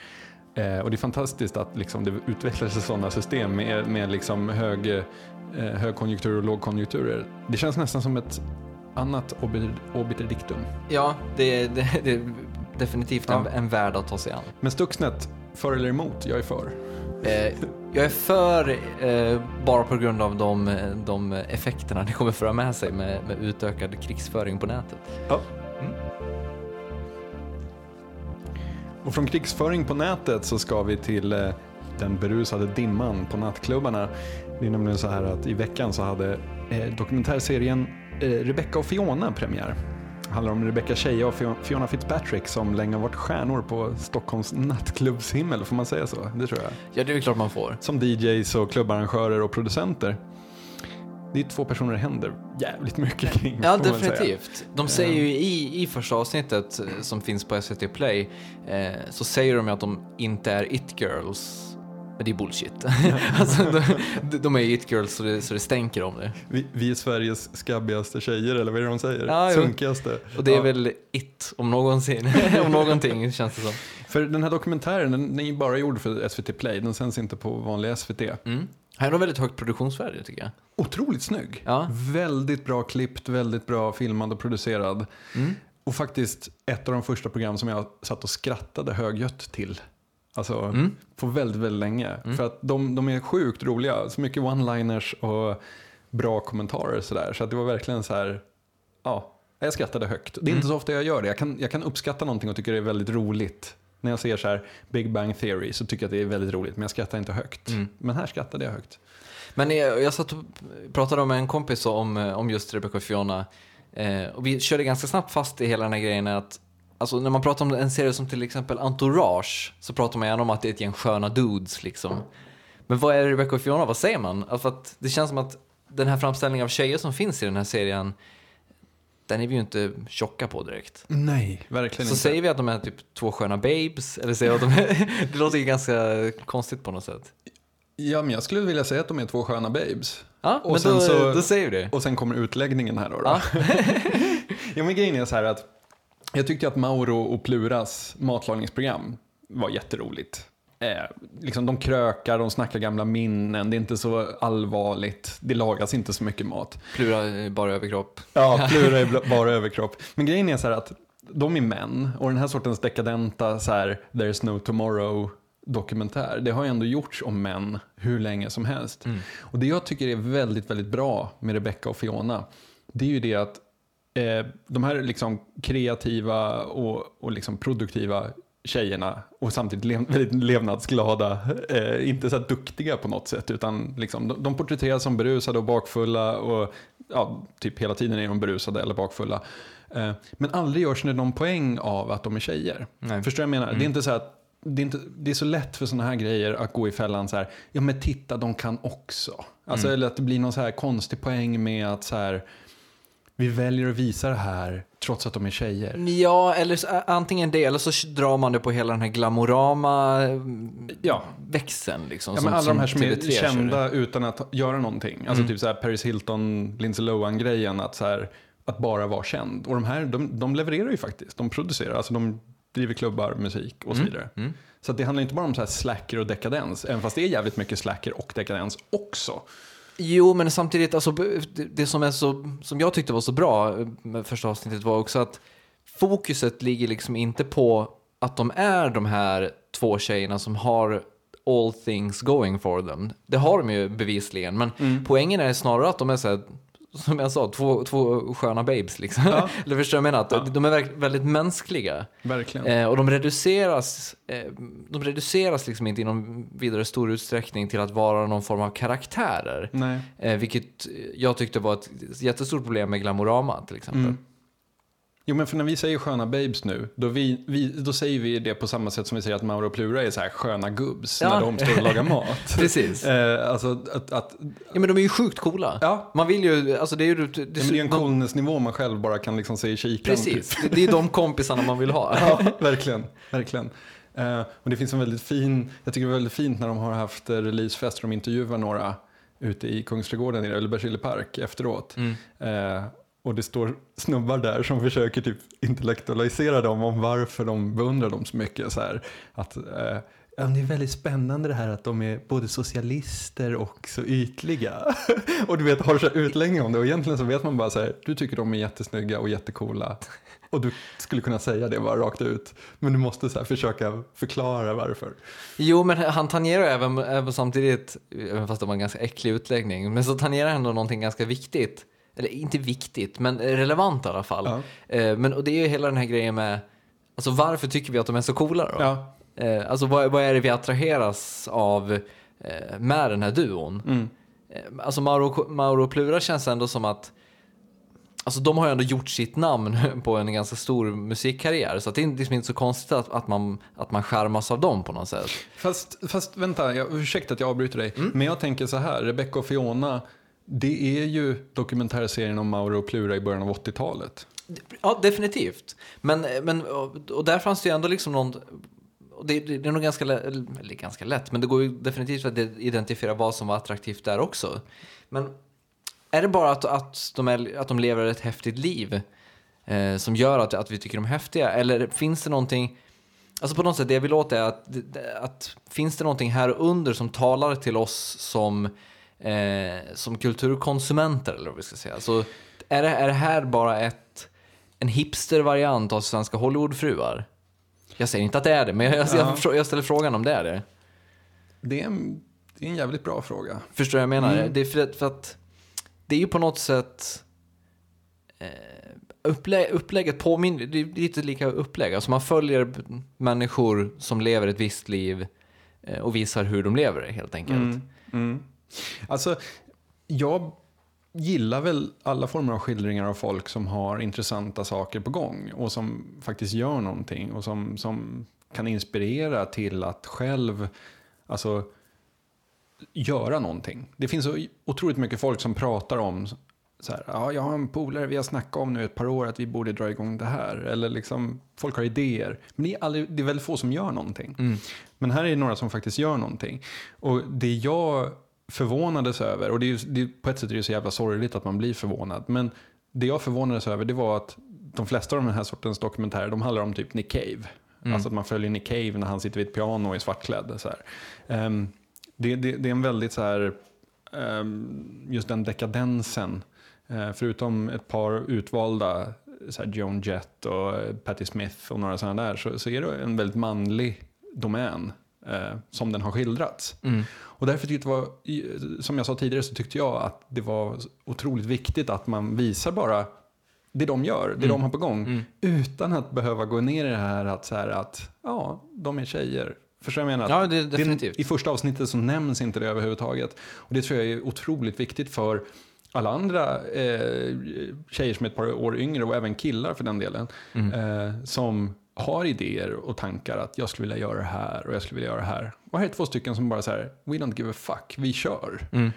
Eh, och det är fantastiskt att liksom, det utvecklar sig sådana system med, med liksom hög, eh, högkonjunktur och lågkonjunkturer. Det känns nästan som ett annat obiter, obiter dictum. Ja, det, det, det är definitivt en, Ja. en värld att ta sig an. Men Stuxnet, för eller emot? Jag är för. Eh, jag är för, eh, bara på grund av de, de effekterna det kommer föra med sig med, med utökad krigsföring på nätet. Ja. Och från krigsföring på nätet så ska vi till eh, den berusade dimman på nattklubbarna. Det är nämligen så här att i veckan så hade eh, dokumentärserien eh, Rebecca och Fiona premiär. Det handlar om Rebecca Scheje och Fio- Fiona Fitzpatrick som länge har varit stjärnor på Stockholms nattklubbshimmel, får man säga så? Det tror jag. Ja, det är klart man får. Som DJs och klubbarrangörer och producenter. Det är två personer det händer jävligt mycket [laughs] kring. Ja, definitivt. De säger ju i, i första avsnittet eh, som finns på SVT Play, eh, så säger de ju att de inte är it-girls. Men det är bullshit. [laughs] [laughs] alltså, de, de är it-girls så det, så det stänker om det. Vi, vi är Sveriges skabbigaste tjejer, eller vad är det de säger? Ja. Sunkigaste. Och det är Ja. väl it, om någonsin. om någonting, känns det som. För den här dokumentären, den, den är bara gjord för SVT Play, den sänds inte på vanliga SVT. Mm. Här har väldigt högt produktionsvärde, tycker jag. Otroligt snygg. Ja. Väldigt bra klippt, väldigt bra filmad och producerad. Mm. Och faktiskt ett av de första program som jag satt och skrattade högljutt till. Alltså Mm. på väldigt, väldigt länge. För att de, de är sjukt roliga. Så mycket one-liners och bra kommentarer sådär. Så att det var verkligen så här, ja, jag skrattade högt. Det är inte så ofta jag gör det. Jag kan, jag kan uppskatta någonting och tycker det är väldigt roligt. När jag ser så här Big Bang Theory så tycker jag att det är väldigt roligt, men jag skrattar inte högt. Mm. Men här skrattade jag högt. Men jag, jag satt och pratade med en kompis om, om just Rebecca och Fiona. Eh, och vi körde ganska snabbt fast i hela den här grejen att alltså när man pratar om en serie som till exempel Entourage så pratar man gärna om att det är ett gäng sköna dudes liksom. Men vad är Rebecca och Fiona, vad säger man? Alltså att det känns som att den här framställningen av tjejer som finns i den här serien den är vi ju inte tjocka på direkt. Nej, verkligen Så inte. säger vi att de är typ två sköna babes, eller säger att de är... [laughs] det låter ju ganska konstigt på något sätt. Ja, men jag skulle vilja säga att de är två sköna babes. Ja, Och men sen då, så- då säger vi det. Och sen kommer utläggningen här då. då. Ja. [laughs] Ja, men grejen är så här att jag tyckte att Mauro och Pluras matlagningsprogram var jätteroligt. Eh, liksom de krökar, de snackar gamla minnen, det är inte så allvarligt, det lagas inte så mycket mat. Plura bara överkropp. Ja, [laughs] Plura är bara överkropp. Men grejen är så här att de är män och den här sortens dekadenta så här, There's no tomorrow dokumentär, det har ju ändå gjorts om män hur länge som helst. Och det jag tycker är väldigt, väldigt bra med Rebecca och Fiona, det är ju det att eh, de här liksom kreativa och, och liksom produktiva tjejerna och samtidigt lev, väldigt levnadsglada, eh, inte så duktiga på något sätt, utan liksom, de, de porträtteras som berusade och bakfulla och ja, typ hela tiden är de berusade eller bakfulla. Eh, men aldrig görs det någon poäng av att de är tjejer. Nej. Förstår du vad jag menar? Det är inte så att det är, inte, det är så lätt för sådana här grejer att gå i fällan så här, ja men titta de kan också. Alltså, Eller att det blir någon så här konstig poäng med att så här, vi väljer att visa det här trots att de är tjejer. Ja, eller så, antingen det, eller så drar man det på hela den här glamorama Ja. växeln. Liksom, Ja, men alla de här som är TV3 kör. kända utan att göra någonting. Alltså typ så här Paris Hilton, Lindsay Lohan-grejen. Att, så här, att bara vara känd. Och de här, de, de levererar ju faktiskt. De producerar, alltså de driver klubbar, musik och så vidare. Så att det handlar inte bara om så här slacker och dekadens. Även fast det är jävligt mycket slacker och dekadens också. Jo, men samtidigt, alltså, det, som, är så, som jag tyckte var så bra med första avsnittet var också att fokuset ligger liksom inte på att de är de här två tjejerna som har all things going for them. Det har de ju bevisligen, men poängen är snarare att de är så här, som jag sa, två, två sköna babes liksom. Ja. [laughs] Eller förstår jag menar? Att De är väldigt mänskliga. Verkligen. Eh, och de reduceras, eh, de reduceras liksom inte i någon vidare stor utsträckning till att vara någon form av karaktärer. Eh, vilket jag tyckte var ett jättestort problem med Glamorama till exempel. Mm. Jo men för när vi säger sköna babes nu, då, vi, vi, då säger vi det på samma sätt som vi säger att Mauro och Plura är så här sköna gubbs Ja. när de står och lagar mat. [laughs] Precis. eh, alltså att, att Ja men de är ju sjukt coola. ja, Man vill ju, alltså det är ju... Det, Ja, men det är en coolness-nivå man själv bara kan liksom se i kikaren. Precis, Typ. det, det är de kompisarna man vill ha. [laughs] Ja, verkligen. verkligen. Eh, och det finns en väldigt fin, jag tycker det är väldigt fint när de har haft releasefest och de intervjuar några ute i Kungsträdgården i Ölbergsgille park efteråt. Mm. Eh, och det står snubbar där som försöker typ intellektualisera dem om varför de beundrar dem så mycket. Så här, att, eh, ja, det är väldigt spännande det här att de är både socialister och så ytliga. [laughs] och du vet, har så här utläggning om det och egentligen så vet man bara så här, du tycker de är jättesnygga och jättecoola. Och du skulle kunna säga det bara rakt ut. Men du måste så här försöka förklara varför. Jo, men han tangerar även, även samtidigt, även fast det var en ganska äcklig utläggning, men så tangerar han ändå någonting ganska viktigt. Eller inte viktigt, men relevant i alla fall. Ja. Eh, men, och det är ju hela den här grejen med, alltså varför tycker vi att de är så coola då? Ja. Eh, alltså vad, vad är det vi attraheras av eh, med den här duon? Mm. Alltså Mauro, Mauro Plura känns ändå som att Alltså de har ju ändå gjort sitt namn [laughs] på en ganska stor musikkarriär så det är liksom inte så konstigt att, att, man, att man skärmas av dem på något sätt. Fast, fast vänta, jag, ursäkta att jag avbryter dig. Men jag tänker så här, Rebecca och Fiona, det är ju dokumentärserien om Mauro och Plura i början av 80-talet. Ja, definitivt. Men, men och där fanns det ju ändå liksom någon... Och det, det är nog ganska, lätt, eller ganska lätt, men det går ju definitivt att identifiera vad som var attraktivt där också. Men är det bara att, att, de, är, att de lever ett häftigt liv eh, som gör att, att vi tycker de är häftiga? Eller finns det någonting... Alltså på något sätt, det jag vill åt är att, att finns det någonting här under som talar till oss som, eh, som kulturkonsumenter, eller vad vi ska säga? Så är det, är det här bara ett, en hipster-variant av svenska Hollywoodfruar? Jag säger inte att det är det, men jag, jag, Ja. jag, jag ställer frågan om det är det. Det är en, det är en jävligt bra fråga. Förstår du vad jag menar? Mm. Det är för att, för att det är ju på något sätt eh, upplä, upplägget påminner, det är lite lika upplägg. Alltså man följer människor som lever ett visst liv eh, och visar hur de lever det helt enkelt. Mm. Mm. Alltså, jag gillar väl alla former av skildringar av folk som har intressanta saker på gång och som faktiskt gör någonting och som, som kan inspirera till att själv alltså, göra någonting. Det finns så otroligt mycket folk som pratar om så här, ja, jag har en polare, vi har snackat om nu ett par år att vi borde dra igång det här. Eller liksom, folk har idéer. Men det är, aldrig, det är väldigt få som gör någonting. Mm. Men här är det några som faktiskt gör någonting. Och det jag förvånades över, och det är, det, på ett sätt är det så jävla sorgligt att man blir förvånad. Men det jag förvånades över det var att de flesta av den här sortens dokumentärer, de handlar om typ Nick Cave. Mm. Alltså att man följer Nick Cave när han sitter vid ett piano och är svartklädd. Så. Um, det, det, det, är en väldigt så här, um, just den dekadensen. Uh, förutom ett par utvalda, så Joan Jett och Patti Smith och några sådana där, så, så är det en väldigt manlig domän uh, som den har skildrats. Mm. Och därför tyckte jag, som jag sa tidigare, så tyckte jag att det var otroligt viktigt att man visar bara det de gör, det Mm. de har på gång. Mm. Utan att behöva gå ner i det här att, så här, att ja, de är tjejer. Förstår du vad jag menar? Ja, det, Det- definitivt. I första avsnittet så nämns inte det överhuvudtaget. Och det tror jag är otroligt viktigt för alla andra eh, tjejer som är ett par år yngre och även killar för den delen. Mm. Eh, som har idéer och tankar att jag skulle vilja göra det här och jag skulle vilja göra det här. Och här är två stycken som bara säger we don't give a fuck, vi kör. Mm.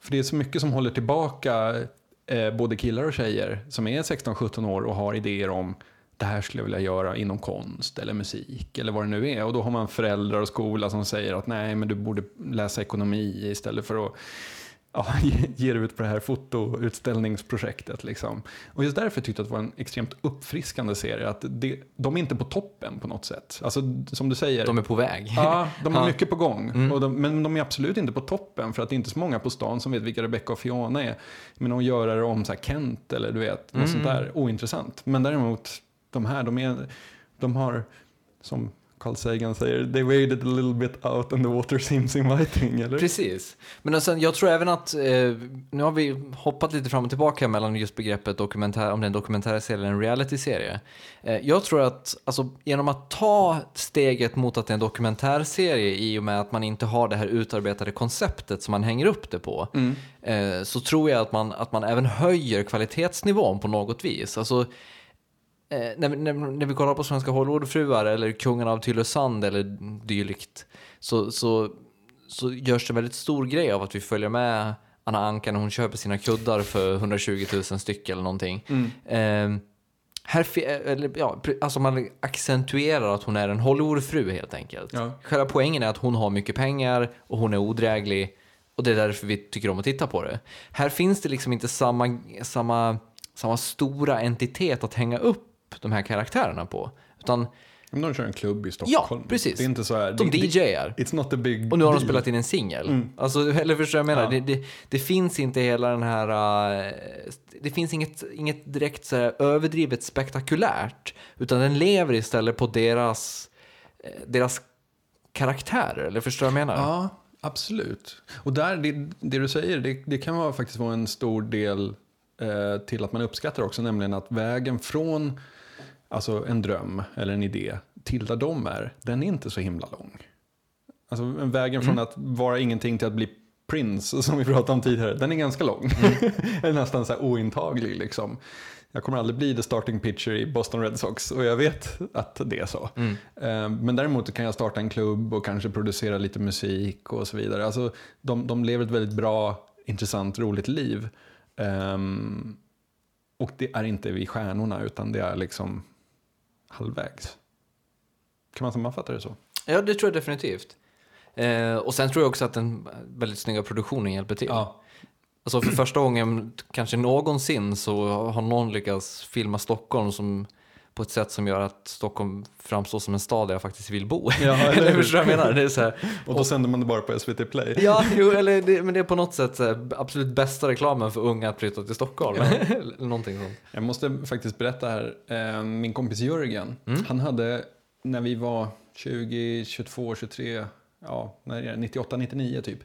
För det är så mycket som håller tillbaka eh, både killar och tjejer som är 16-17 år och har idéer om det här skulle jag vilja göra inom konst eller musik eller vad det nu är. Och då har man föräldrar och skola som säger att nej, men du borde läsa ekonomi istället för att ja, ge- ge dig ut på det här fotoutställningsprojektet. Liksom. Och just därför tyckte jag att det var en extremt uppfriskande serie. Att det, de är inte på toppen på något sätt. Alltså, som du säger, De är på väg. Ja, de har Ja. mycket på gång. Mm. De, men de är absolut inte på toppen för att det är inte så många på stan som vet vilka Rebecca och Fiona är. Men att göra det om så här Kent eller du vet, något Mm. sånt där ointressant. Men däremot, de här, de, är, de har, som Carl Sagan säger, they waded a little bit out and the water seems inviting. [laughs] Eller? Precis. Men alltså, jag tror även att, eh, nu har vi hoppat lite fram och tillbaka mellan just begreppet dokumentär, om det är en dokumentärserie eller en realityserie. Eh, jag tror att alltså, genom att ta steget mot att det är en dokumentärserie i och med att man inte har det här utarbetade konceptet som man hänger upp det på, Mm. eh, så tror jag att man, att man även höjer kvalitetsnivån på något vis. Alltså, eh, när, vi- när, när vi kollar på Svenska Hollywoodfruar eller Kungarna av Tylösand eller dylikt så, så, så görs det väldigt stor grej av att vi följer med Anna Anka när hon köper sina kuddar för 120 000 styck eller någonting. Mm. Eh, här, eller, ja, alltså man accentuerar att hon är en Hollywoodfru helt enkelt. Ja. Själva poängen är att hon har mycket pengar och hon är odräglig och det är därför vi tycker om att titta på det. Här finns det liksom inte samma, samma, samma stora entitet att hänga upp de här karaktärerna på. Utan Men de kör en klubb i Stockholm. precis. Det är inte så här, de det, DJar. It's not a big Och nu har de deal. spelat in en singel. Mm. Alltså, [laughs] eller förstår jag menar? Ja. Det, det, det finns inte hela den här... eh, det finns inget, inget direkt så här, överdrivet spektakulärt. Utan den lever istället på deras, eh, deras karaktärer. Eller förstår jag menar? Ja, absolut. Och där, det, det du säger, det, det kan vara, faktiskt vara en stor del eh, till att man uppskattar också, nämligen att vägen från alltså en dröm eller en idé till där de är, den är inte så himla lång. Alltså vägen från att vara ingenting till att bli Prince, [laughs] som vi pratade om tidigare, den är ganska lång. [laughs] Eller nästan så här ointaglig liksom. Jag kommer aldrig bli the starting pitcher i Boston Red Sox och jag vet att det är så. Mm. Eh, Men däremot kan jag starta en klubb och kanske producera lite musik och så vidare. Alltså, de, de lever ett väldigt bra, intressant, roligt liv. Ehm, och det är inte vi stjärnorna utan det är liksom halvvägs. Kan man sammanfatta det så? Ja, det tror jag definitivt. Eh, och sen tror jag också att den väldigt snygga produktionen hjälper till. Alltså för första gången, kanske någonsin, så har någon lyckats filma Stockholm som, på ett sätt som gör att Stockholm framstår som en stad där jag faktiskt vill bo. Ja, [laughs] eller hur? jag menar? Det är så här, Och då sänder man det bara på SVT Play. ja, jo, [laughs] eller det, men det är på något sätt här, absolut bästa reklamen för unga att flytta till Stockholm. [laughs] eller någonting sånt. Jag måste faktiskt berätta här, eh, min kompis Jörgen, Mm. han hade när vi var 20, 22, 23, ja, när är det? 98-99 typ,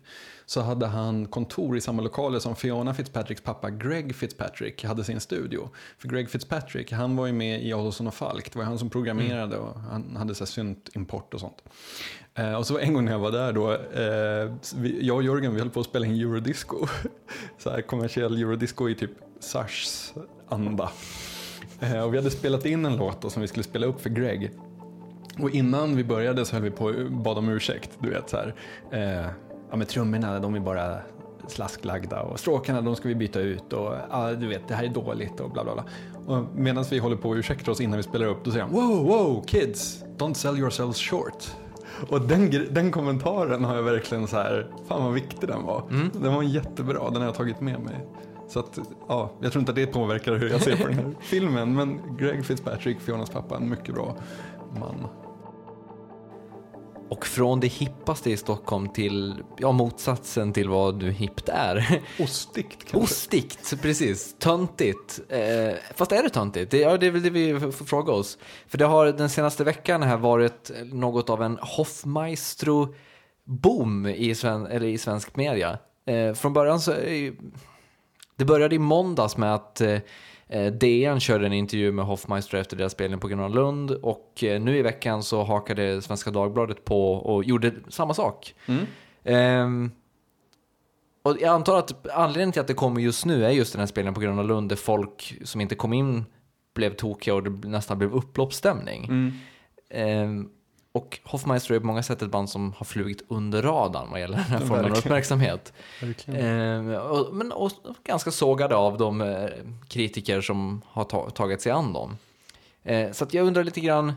så hade han kontor i samma lokaler som Fiona Fitzpatricks pappa Greg Fitzpatrick hade sin studio. För Greg Fitzpatrick, han var ju med i Adolfsson och Falk, det var han som programmerade och han hade så synt-import och sånt. Eh, och så en gång när jag var där då, eh, vi, jag och Jörgen vi höll på att spela in eurodisco. [laughs] så här kommersiell eurodisco i typ Sars anda. Eh, och vi hade spelat in en låt då, som vi skulle spela upp för Greg. Och innan vi började så höll vi på och bad om ursäkt. Du vet så här. Eh, ja men trummorna de är bara slasklagda och stråkarna de ska vi byta ut och ja, du vet det här är dåligt och bla bla bla. Och medan vi håller på och ursäktar oss innan vi spelar upp då säger han wow wow kids don't sell yourselves short. Och den, den kommentaren har jag verkligen så här, fan vad viktig den var. Mm. Den var jättebra, den har jag tagit med mig. Så att, ja, jag tror inte att det påverkar hur jag ser på den här [laughs] filmen, men Greg Fitzpatrick, Fionas pappa, en mycket bra man. Och från det hippaste i Stockholm till ja, motsatsen till vad du hippt är. Ostigt kanske? Ostigt, precis. Töntigt. Eh, fast är det töntigt? Det, ja, det är väl det vi får fråga oss. För det har den senaste veckan här varit något av en Hoffmaestro-boom i, sven, eller i svensk media. Eh, från början så... Eh, det började i måndags med att Eh, DN körde en intervju med Hoffmeister efter deras spelning på Gröna Lund och eh, nu i veckan så hakade Svenska Dagbladet på och gjorde samma sak. Mm. Um, och jag antar att anledningen till att det kommer just nu är just den här spelningen på Gröna Lund där folk som inte kom in blev tokiga och det nästan blev upploppsstämning. Mm. Um, och Hoffmeister är på många sätt ett band som har flugit under radarn vad gäller den här formen av uppmärksamhet. Eh, och, men och, ganska sågade av de eh, kritiker som har ta, tagit sig an dem. Eh, så att jag undrar lite grann,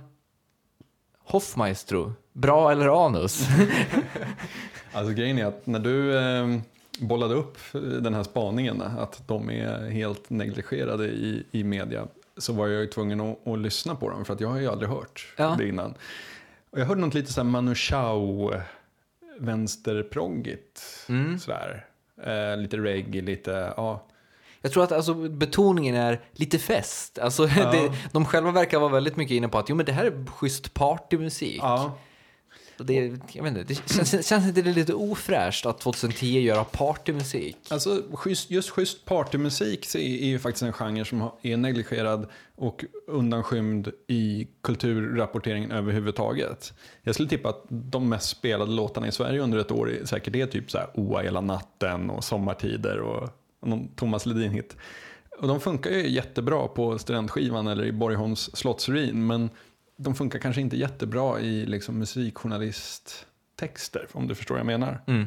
Hoffmaestro, bra eller anus? [laughs] alltså grejen är att när du eh, bollade upp den här spaningen, att de är helt negligerade i, i media, så var jag ju tvungen att, att lyssna på dem, för att jag har ju aldrig hört ja. det innan. Och jag hörde något lite såhär Manu Chao vänsterproggigt. Mm. Sådär. Eh, lite reggae, lite, ja. Jag tror att alltså, betoningen är lite fest. Alltså, [laughs] ja. det, de själva verkar vara väldigt mycket inne på att jo, men det här är schysst partymusik. Ja. Det, jag vet inte, det känns, känns inte det lite ofräscht att 2010 göra partymusik? Alltså, just schysst partymusik är ju faktiskt en genre som är negligerad och undanskymd i kulturrapporteringen överhuvudtaget. Jag skulle tippa att de mest spelade låtarna i Sverige under ett år är säkert är typ så här Oa hela natten och Sommartider och någon Thomas Ledin-hit. Och de funkar ju jättebra på studentskivan eller i Borgholms slottsruin men de funkar kanske inte jättebra i liksom, musikjournalisttexter, om du förstår vad jag menar. Mm.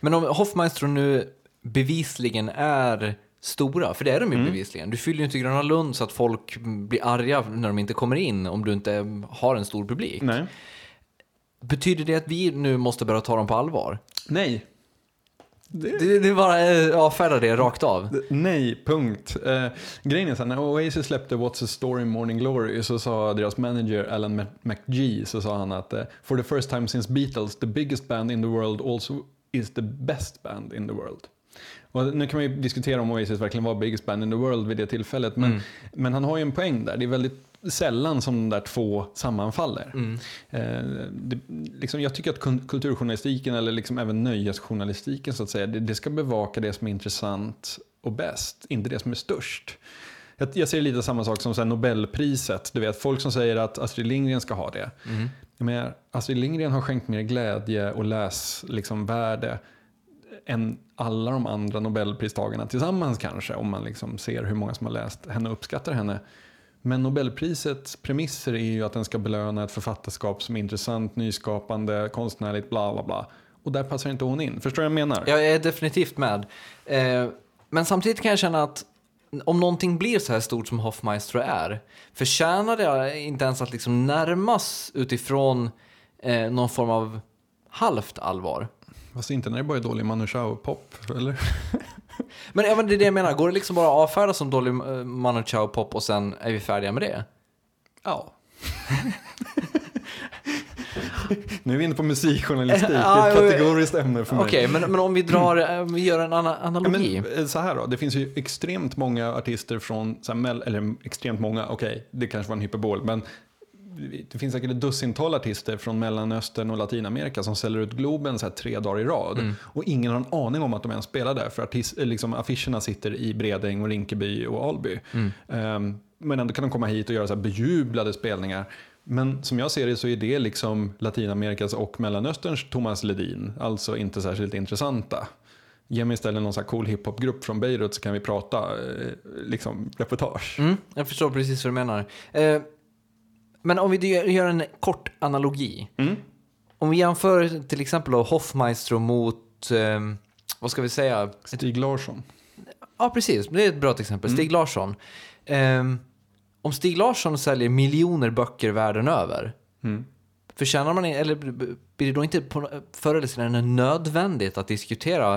Men om Hoffmaestro nu bevisligen är stora, för det är de ju mm. bevisligen. Du fyller ju inte Gröna Lund så att folk blir arga när de inte kommer in om du inte har en stor publik. Nej. Betyder det att vi nu måste börja ta dem på allvar? Nej, det... Du, du bara eh, avfärdar det rakt av? Nej, punkt. Eh, grejen är så här, när Oasis släppte What's a Story Morning Glory så sa deras manager Alan McGee så sa han att eh, For the first time since Beatles, the biggest band in the world also is the best band in the world. Och nu kan man ju diskutera om Oasis verkligen var biggest band in the world vid det tillfället, men, mm. men han har ju en poäng där. Det är väldigt sällan som de där två sammanfaller. Mm. Eh, det, liksom, jag tycker att kulturjournalistiken, eller liksom även nöjesjournalistiken, så att säga, det, det, ska bevaka det som är intressant och bäst, inte det som är störst. Jag, jag ser lite samma sak som så Nobelpriset. Du vet, folk som säger att Astrid Lindgren ska ha det. Mm. Men Astrid Lindgren har skänkt mer glädje och läsvärde liksom, än alla de andra Nobelpristagarna tillsammans kanske, om man liksom ser hur många som har läst henne och uppskattar henne. Men Nobelprisets premisser är ju att den ska belöna ett författarskap som är intressant, nyskapande, konstnärligt, bla bla bla. Och där passar inte hon in. Förstår du vad jag menar? Jag är definitivt med. Eh, men samtidigt kan jag känna att om någonting blir så här stort som Hoffmeister är, förtjänar det inte ens att liksom närmas utifrån eh, någon form av halvt allvar? Fast inte när det bara är dålig Manu Chao-pop, eller? [laughs] [laughs] men, ja, men det är det jag menar, går det liksom bara att avfärda som dålig uh, Manu Chao-pop och sen är vi färdiga med det? Ja. [laughs] nu är vi inne på musikjournalistik, [laughs] det är ett kategoriskt ämne för mig. Okej, okay, men, men om vi, drar, eh, vi gör en analogi. Ja, men, eh, så här då, det finns ju extremt många artister från, eller extremt många, okej, okay, det kanske var en hyperbol, men det finns säkert ett dussintal artister från Mellanöstern och Latinamerika som säljer ut Globen så tre dagar i rad. Mm. Och ingen har en aning om att de ens spelar där för artist, liksom, affischerna sitter i Bredäng, och Rinkeby och Alby. Mm. Ehm, men ändå kan de komma hit och göra så här bejublade spelningar. Men som jag ser det så är det liksom Latinamerikas och Mellanösterns Thomas Ledin, alltså inte särskilt intressanta. Ge mig istället någon så här cool hiphopgrupp från Beirut så kan vi prata eh, liksom, reportage. Mm, jag förstår precis vad du menar. Eh, men om vi gör en kort analogi. Mm. Om vi jämför till exempel då Hoffmaestro mot, eh, vad ska vi säga? Stig Larsson. Ja, precis. Det är ett bra exempel. Mm. Stig Larsson. Eh, om Stig Larsson säljer miljoner böcker världen över, Mm. förtjänar man, eller blir det då inte på, förr eller senare nödvändigt att diskutera,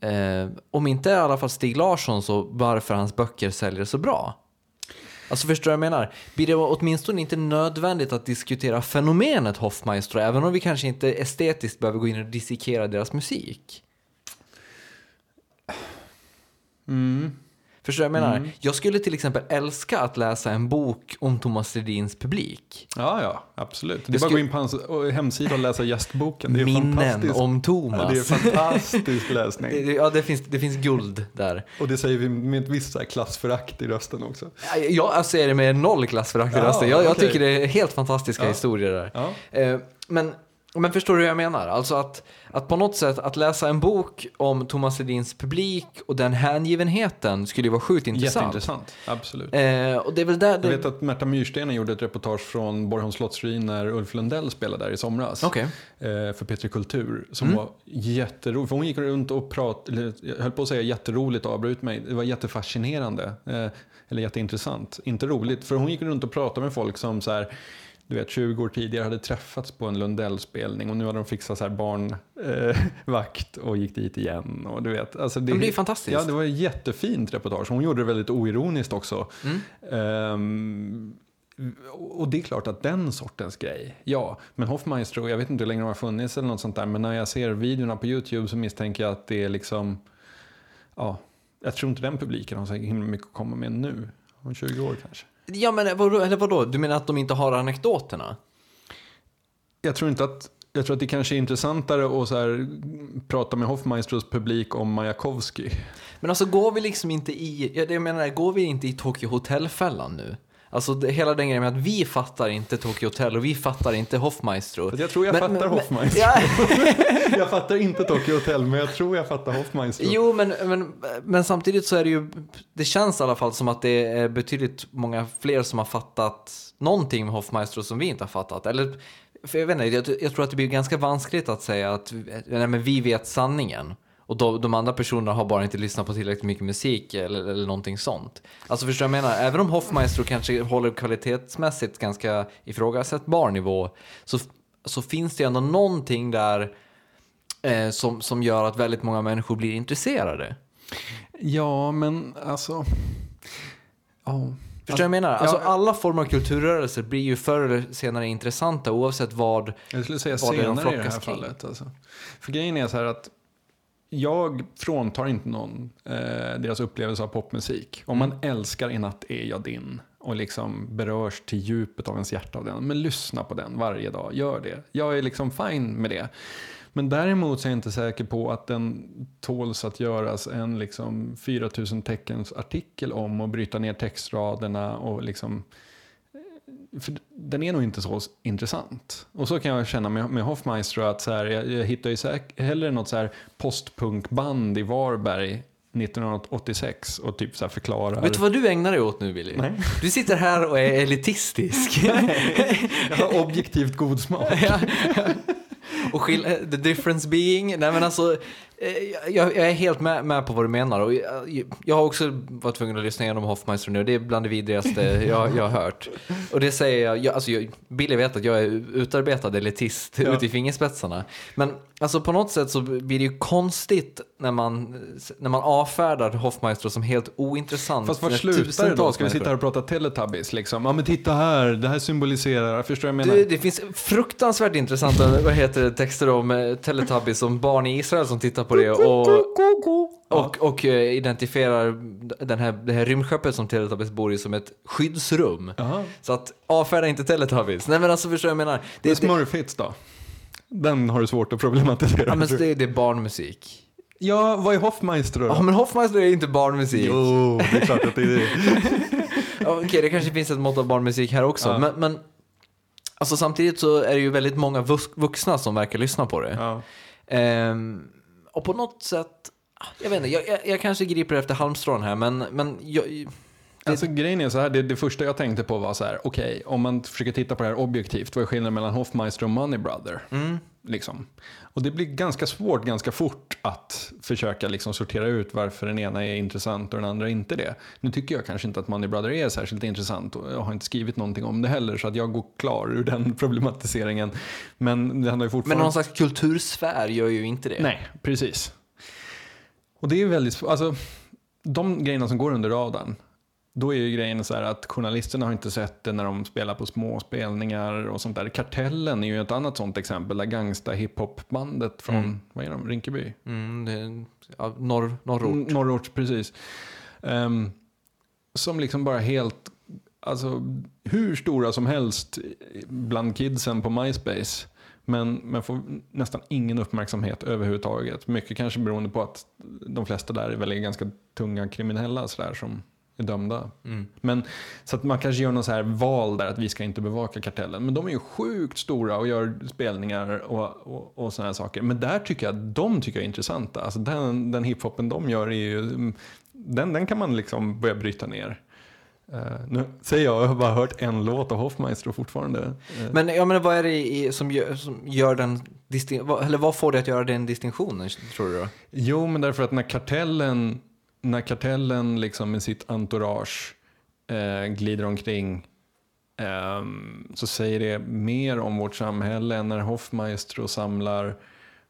eh, om inte i alla fall Stig Larsson, så varför hans böcker säljer så bra? Alltså förstår du vad jag menar? Blir det åtminstone inte nödvändigt att diskutera fenomenet Hoffmaestro, även om vi kanske inte estetiskt behöver gå in och dissekera deras musik? Mm. Förstår du vad jag menar? Mm. Jag skulle till exempel älska att läsa en bok om Thomas Ledins publik. Ja, ja, absolut. Det är Jag bara att gå in på hans eh, hemsida och läsa gästboken. Det är Minnen om Ja, Thomas. det är fantastisk läsning. Det- [laughs] Ja, det finns, det finns guld där. Och det säger vi med ett visst klassförakt i rösten också. Jag ser det med noll klassförakt i Ja, rösten. Jag, jag okej. tycker det är helt fantastiska Ja. historier där. Ja. Eh, Men, men förstår du hur jag menar? Alltså att, att på något sätt att läsa en bok om Thomas Ledins publik och den hängivenheten skulle ju vara sjukt intressant. Jätteintressant, absolut. Eh, och det är väl där Jag det... vet att Märta Myrstenen gjorde ett reportage från Borgholms slottsruin när Ulf Lundell spelade där i somras. Okej. eh, för Petri Kultur som Mm. var jätteroligt. För hon gick runt och pratade, jag höll på att säga jätteroligt och avbröt mig. Det var jättefascinerande. Eh, eller jätteintressant. Inte roligt, för hon gick runt och pratade med folk som så här, du vet, 20 år tidigare hade träffats på en Lundell-spelning och nu hade de fixat så här barnvakt eh, och gick dit igen. Och du vet, alltså det, Men det är fantastiskt. Ja, det var ett jättefint reportage. Hon gjorde det väldigt oironiskt också. Mm. Ehm, och det är klart att den sortens grej, ja. Men Hoffmaestro, jag vet inte hur länge de har funnits eller något sånt där, men när jag ser videorna på YouTube så misstänker jag att det är liksom, ja, jag tror inte den publiken har så himla mycket att komma med nu. Om 20 år kanske. Ja, men vadå, eller vadå? Du menar att de inte har anekdoterna? Jag tror inte att jag tror att det kanske är intressantare att så här, prata med Hoffmaestros publik om Majakovskij. Men alltså går vi liksom inte i, jag menar, går vi inte i Tokyo Hotel-fällan nu? Alltså det, hela den grejen med att vi fattar inte Tokyo Hotel och vi fattar inte Hoffmaestro. Jag tror jag Men- fattar men- men- Hoffmaestro. Ja, [laughs] jag fattar inte Tokyo Hotel, men jag tror jag fattar Hoffmaestro. jo, men, men, men samtidigt så är det ju, det känns i alla fall som att det är betydligt många fler som har fattat någonting med Hoffmaestro som vi inte har fattat. Eller, för jag vet inte, jag, jag tror att det blir ganska vanskligt att säga att nej, men vi vet sanningen. Och de, de andra personerna har bara inte lyssnat på tillräckligt mycket musik eller, eller någonting sånt. Alltså förstår du vad jag menar? Även om Hoffmaestro kanske håller kvalitetsmässigt ganska ifrågasättbar nivå så, så finns det ändå någonting där eh, som, som gör att väldigt många människor blir intresserade. Ja, men alltså... Ja. Förstår du vad jag menar? Alltså Ja. alla former av kulturrörelser blir ju förr eller senare intressanta oavsett vad... Jag skulle säga senare i det här kring. fallet. Alltså. För grejen är så här att jag fråntar inte någon eh, deras upplevelse av popmusik. Om man älskar En natt är jag din och liksom berörs till djupet av ens hjärta av den. Men lyssna på den varje dag, gör det. Jag är liksom fine med det. Men däremot så är jag inte säker på att den tåls att göras en liksom 4000 teckens artikel om och bryta ner textraderna och liksom för den är nog inte så intressant. Och så kan jag känna med, med Hoffmeister att så här, jag, jag hittar ju säk- hellre något så här postpunkband i Varberg 1986 och typ så förklarar. Vet du vad du ägnar dig åt nu Billy? Nej. Du sitter här och är elitistisk. [laughs] Jag har objektivt god smak. Ja. och skill- the difference being, nej men alltså, jag, jag är helt med, med på vad du menar. Och jag, jag har också varit tvungen att lyssna igenom Hoffmeister nu, det är bland det vidrigaste [laughs] jag, jag har hört. Och det säger jag, jag, alltså jag, Billy vet att jag är utarbetad elitist Ja. ute i fingerspetsarna. Men alltså på något sätt så blir det ju konstigt när man, när man avfärdar Hoffmeister som helt ointressant. Fast var slutar det då? Ska vi sitta här och prata Teletubbies liksom? Ja men titta här, det här symboliserar, förstår jag menar? Det, det finns fruktansvärt intressanta vad heter det, texter om eh, Teletubbies, om barn i Israel som tittar på det och, och, och eh, identifierar den här, det här rymdskeppet som Teletubbies bor i som ett skyddsrum. Ja. Så att avfärda inte Teletubbies. Nej men alltså förstår jag menar? Det, det, Smurfits då? Den har du svårt att problematisera. ja, men det, det är barnmusik. ja, vad är Hoffmeister då? Ja men Hoffmeister är inte barnmusik. Jo, det är klart att det är det. [laughs] Okej, det kanske finns ett mått av barnmusik här också. Ja. Men, men alltså, samtidigt så är det ju väldigt många vux- vuxna som verkar lyssna på det. Ja. Ehm, och på något sätt, jag vet inte, jag, jag, jag kanske griper efter halmstrån här, men, men jag, Alltså grejen är så här, det, det första jag tänkte på var så här, okej, om man försöker titta på det här objektivt, vad är skillnaden mellan Hoffmeister och Money Brother? mm, Liksom. Och det blir ganska svårt ganska fort att försöka liksom sortera ut varför den ena är intressant och den andra inte det. Nu tycker jag kanske inte att Money Brother är särskilt intressant och jag har inte skrivit någonting om det heller så att jag går klar ur den [laughs] problematiseringen. Men det handlar ju men fortfarande... någon slags kultursfär gör ju inte det. Nej, precis. Och det är väldigt alltså de grejerna som går under radarn. Då är ju grejen så här att journalisterna har inte sett det när de spelar på små spelningar och sånt där. Kartellen är ju ett annat sånt exempel, där gangsta hiphop-bandet från, Mm. vad är de, Rinkeby? Mm, det är, ja, norr, norrort. Norrort, precis. Ehm, som liksom bara helt, alltså hur stora som helst bland kidsen på MySpace. Men, men får nästan ingen uppmärksamhet överhuvudtaget. Mycket kanske beroende på att de flesta där är väl ganska tunga kriminella sådär som är dömda. Mm. Men, så att man kanske gör någon så här val där att vi ska inte bevaka kartellen. Men de är ju sjukt stora och gör spelningar och, och, och sådana här saker. Men där tycker jag, de tycker jag är intressanta. Alltså den, den hiphopen de gör är ju, den, den kan man liksom börja bryta ner. Eh, nu säger jag, jag har bara hört en låt av Hoffmeister fortfarande. Uh, Men jag menar, vad är det i, som, gör, som gör den eller vad får det att göra den distinktionen, tror du då? Jo, men därför att när kartellen, när kartellen liksom med sitt entourage eh, glider omkring ehm, så säger det mer om vårt samhälle än när Hoffmaestro samlar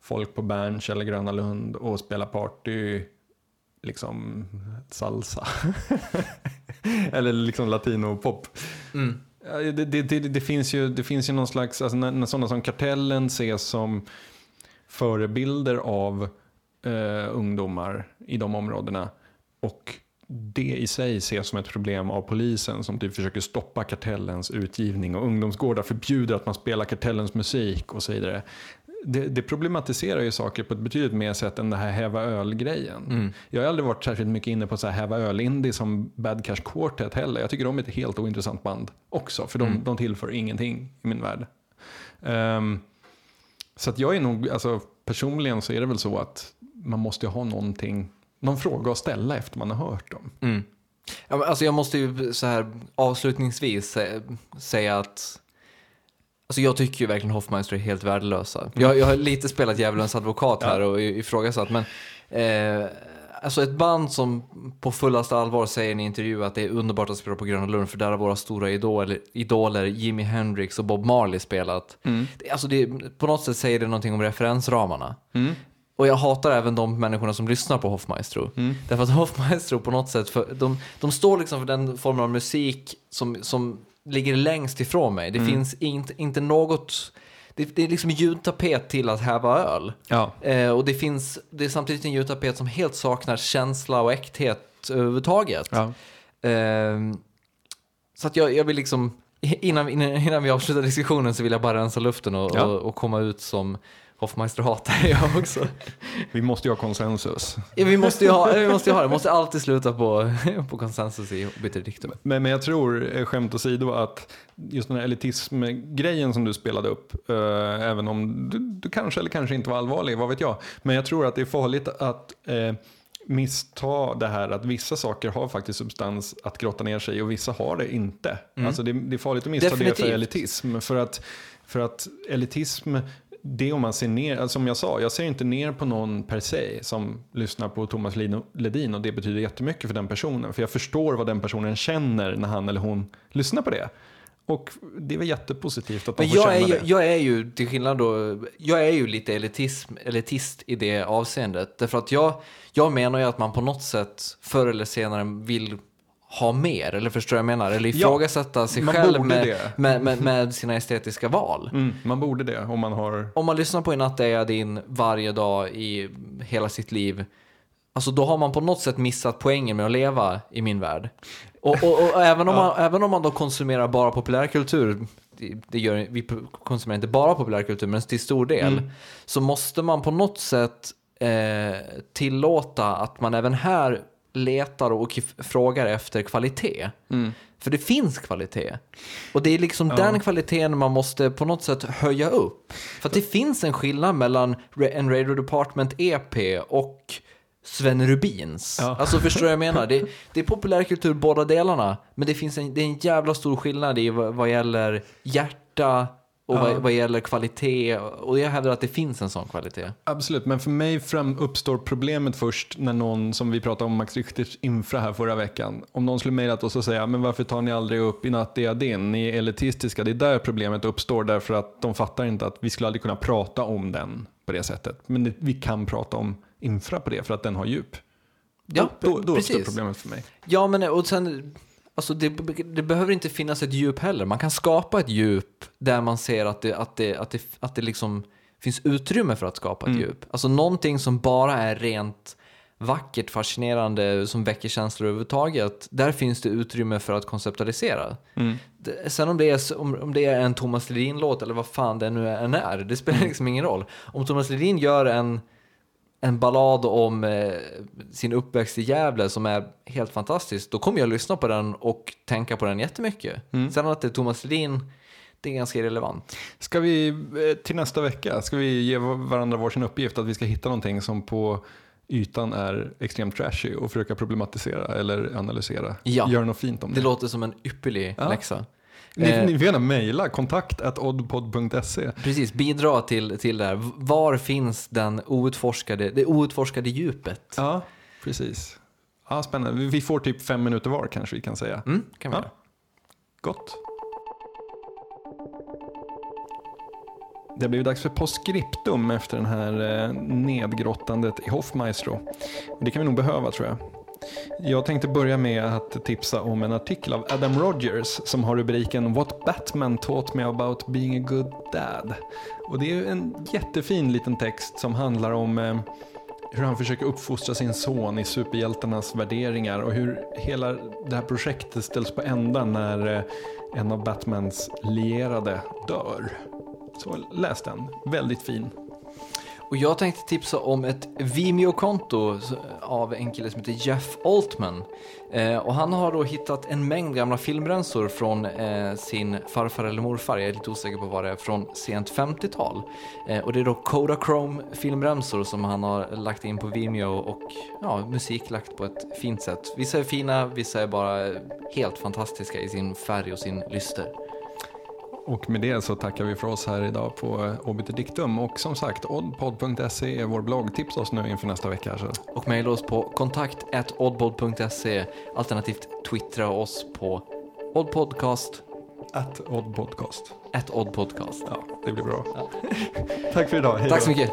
folk på Berns eller Gröna Lund och spelar party, liksom salsa. [laughs] eller liksom latinopop. Mm. Det, det, det, det, finns ju, det finns ju någon slags, alltså när, när sådana som Kartellen ses som förebilder av eh, ungdomar i de områdena och det i sig ses som ett problem av polisen som typ försöker stoppa kartellens utgivning och ungdomsgårdar förbjuder att man spelar kartellens musik och så vidare. Det, det problematiserar ju saker på ett betydligt mer sätt än det här häva öl-grejen. Mm. Jag har aldrig varit särskilt mycket inne på så här häva öl-indie som Bad Cash Quartet heller. Jag tycker de är ett helt ointressant band också, för de, Mm. de tillför ingenting i min värld. Ehm, så att jag är nog, alltså personligen så är det väl så att man måste ha någonting, någon fråga att ställa efter man har hört dem. Mm. Ja, men alltså jag måste ju så här avslutningsvis sä- säga att Alltså jag tycker ju verkligen Hoffmeister är helt värdelösa. Jag, jag har lite spelat djävulens advokat här och ifrågasatt, men eh, alltså ett band som på fullaste allvar säger i en intervju att det är underbart att spela på Gröna Lund för där har våra stora idoler, idoler Jimi Hendrix och Bob Marley spelat. Det, alltså det, på något sätt säger det någonting om referensramarna. Mm. Och jag hatar även de människorna som lyssnar på Hoffmaestro. Mm. Därför att [laughs] Hoffmaestro på något sätt, för, de, de står liksom för den formen av musik som, som ligger längst ifrån mig. Det Mm. finns inte, inte något, det, det är liksom ljudtapet till att häva öl. Ja. Eh, och det finns, det är samtidigt en ljudtapet som helt saknar känsla och äkthet överhuvudtaget. ja. Ehm, så att jag, jag vill liksom, innan, innan, innan vi avslutar diskussionen så vill jag bara rensa luften och, Ja. och, och komma ut som Hoffmeister-hatare jag också. [laughs] Vi måste ju ha konsensus. Ja, vi måste ju ha, vi måste ha det, vi måste alltid sluta på, [laughs] på konsensus i Bitterdiktum. Men, men jag tror, eh, skämt åsido, att just den här elitismgrejen som du spelade upp, eh, även om du, du kanske eller kanske inte var allvarlig, vad vet jag. Men jag tror att det är farligt att eh, missta det här att vissa saker har faktiskt substans att grotta ner sig och vissa har det inte. Mm. Alltså det, det är farligt att missa det Definitivt. för elitism. För att, för att elitism, det om man ser ner, alltså som jag sa, jag ser inte ner på någon per se som lyssnar på Thomas Ledin och det betyder jättemycket för den personen. För jag förstår vad den personen känner när han eller hon lyssnar på det. Och det är väl jättepositivt att de Men får jag är, känna ju, det. jag är ju, till skillnad då, jag är ju lite elitism, elitist i det avseendet. Därför att jag, jag menar ju att man på något sätt förr eller senare vill ha mer, eller förstår jag vad jag menar? Eller ifrågasätta sig man själv med, med, med, med sina estetiska val. Mm, man borde det om man har... Om man lyssnar på Inatte Ayadin varje dag i hela sitt liv, alltså då har man på något sätt missat poängen med att leva i min värld. Och, och, och [laughs] även, om man, även om man då konsumerar bara populärkultur, det gör, vi konsumerar inte bara populärkultur, men till stor del, Mm. så måste man på något sätt eh, tillåta att man även här letar och frågar efter kvalitet. Mm. För det finns kvalitet. Och det är liksom Ja. den kvaliteten man måste på något sätt höja upp. För att det finns en skillnad mellan en Radio Department EP och Sven Rubins. Ja. Alltså förstår du vad jag menar? Det, [laughs] det är populärkultur båda delarna. Men det finns en, det är en jävla stor skillnad i vad, vad gäller hjärta och vad, vad gäller kvalitet. Och jag hävdar att det finns en sån kvalitet. Absolut, men för mig fram uppstår problemet först när någon, som vi pratade om Max Richters infra här förra veckan, om någon skulle mejlat oss och säga men varför tar ni aldrig upp Inat Din? Ni är elitistiska. Det är där problemet uppstår därför att de fattar inte att vi skulle aldrig kunna prata om den på det sättet. Men det, vi kan prata om infra på det för att den har djup. Ja, då, då, då uppstår problemet för mig. Ja, men och sen, alltså det, det behöver inte finnas ett djup heller. Man kan skapa ett djup där man ser att det, att det, att det, att det liksom finns utrymme för att skapa ett Mm. djup. Alltså någonting som bara är rent vackert, fascinerande, som väcker känslor överhuvudtaget. Där finns det utrymme för att konceptualisera. Mm. Sen om det, är, om, om det är en Thomas Ledin-låt eller vad fan det nu än är, det spelar Mm. liksom ingen roll. Om Thomas Ledin gör en, en ballad om eh, sin uppväxt i Gävle som är helt fantastisk, då kommer jag lyssna på den och tänka på den jättemycket. Mm. Sen att det är Thomas Ledin, det är ganska irrelevant. Ska vi eh, till nästa vecka, ska vi ge varandra varsin uppgift att vi ska hitta någonting som på ytan är extremt trashy och försöka problematisera eller analysera. Ja. Göra något fint om Det det. låter som en ypperlig Ja. läxa. Ni, Eh, ni får gärna mejla kontakt oddpod.se. Precis, bidra till, till det här. Var finns den outforskade, det outforskade djupet? Ja, precis. Ja, spännande. Vi- får typ fem minuter var kanske vi kan säga. Mm, kan vi Ja. Gott. Det har blivit dags för postscriptum efter den här eh, nedgrottandet i Hoffmaestro. Det kan vi nog behöva tror jag. Jag tänkte börja med att tipsa om en artikel av Adam Rogers som har rubriken What Batman taught me about being a good dad. Och det är en jättefin liten text som handlar om eh, hur han försöker uppfostra sin son i superhjältarnas värderingar och hur hela det här projektet ställs på ända när eh, en av Batmans lierade dör. Så läs den, väldigt fin. Och jag tänkte tipsa om ett Vimeo-konto av en kille som heter Jeff Altman. Eh, och han har då hittat en mängd gamla filmrensor från eh, sin farfar eller morfar, jag är lite osäker på vad det är, från sent 50-tal. Eh, och det är då Kodachrome filmrensor som han har lagt in på Vimeo och ja, musik lagt på ett fint sätt. Vissa är fina, vissa är bara helt fantastiska i sin färg och sin lyster. Och med det så tackar vi för oss här idag på eh, Obiter Dictum. Och som sagt, oddpod.se är vår blogg. Tipsa oss nu inför nästa vecka. Så. Och mejla oss på kontakt oddpod.se alternativt twittra oss på oddpodcast Att oddpodcast. at oddpodcast. Ja, det blir bra. [laughs] Tack för idag. Hej Tack så mycket.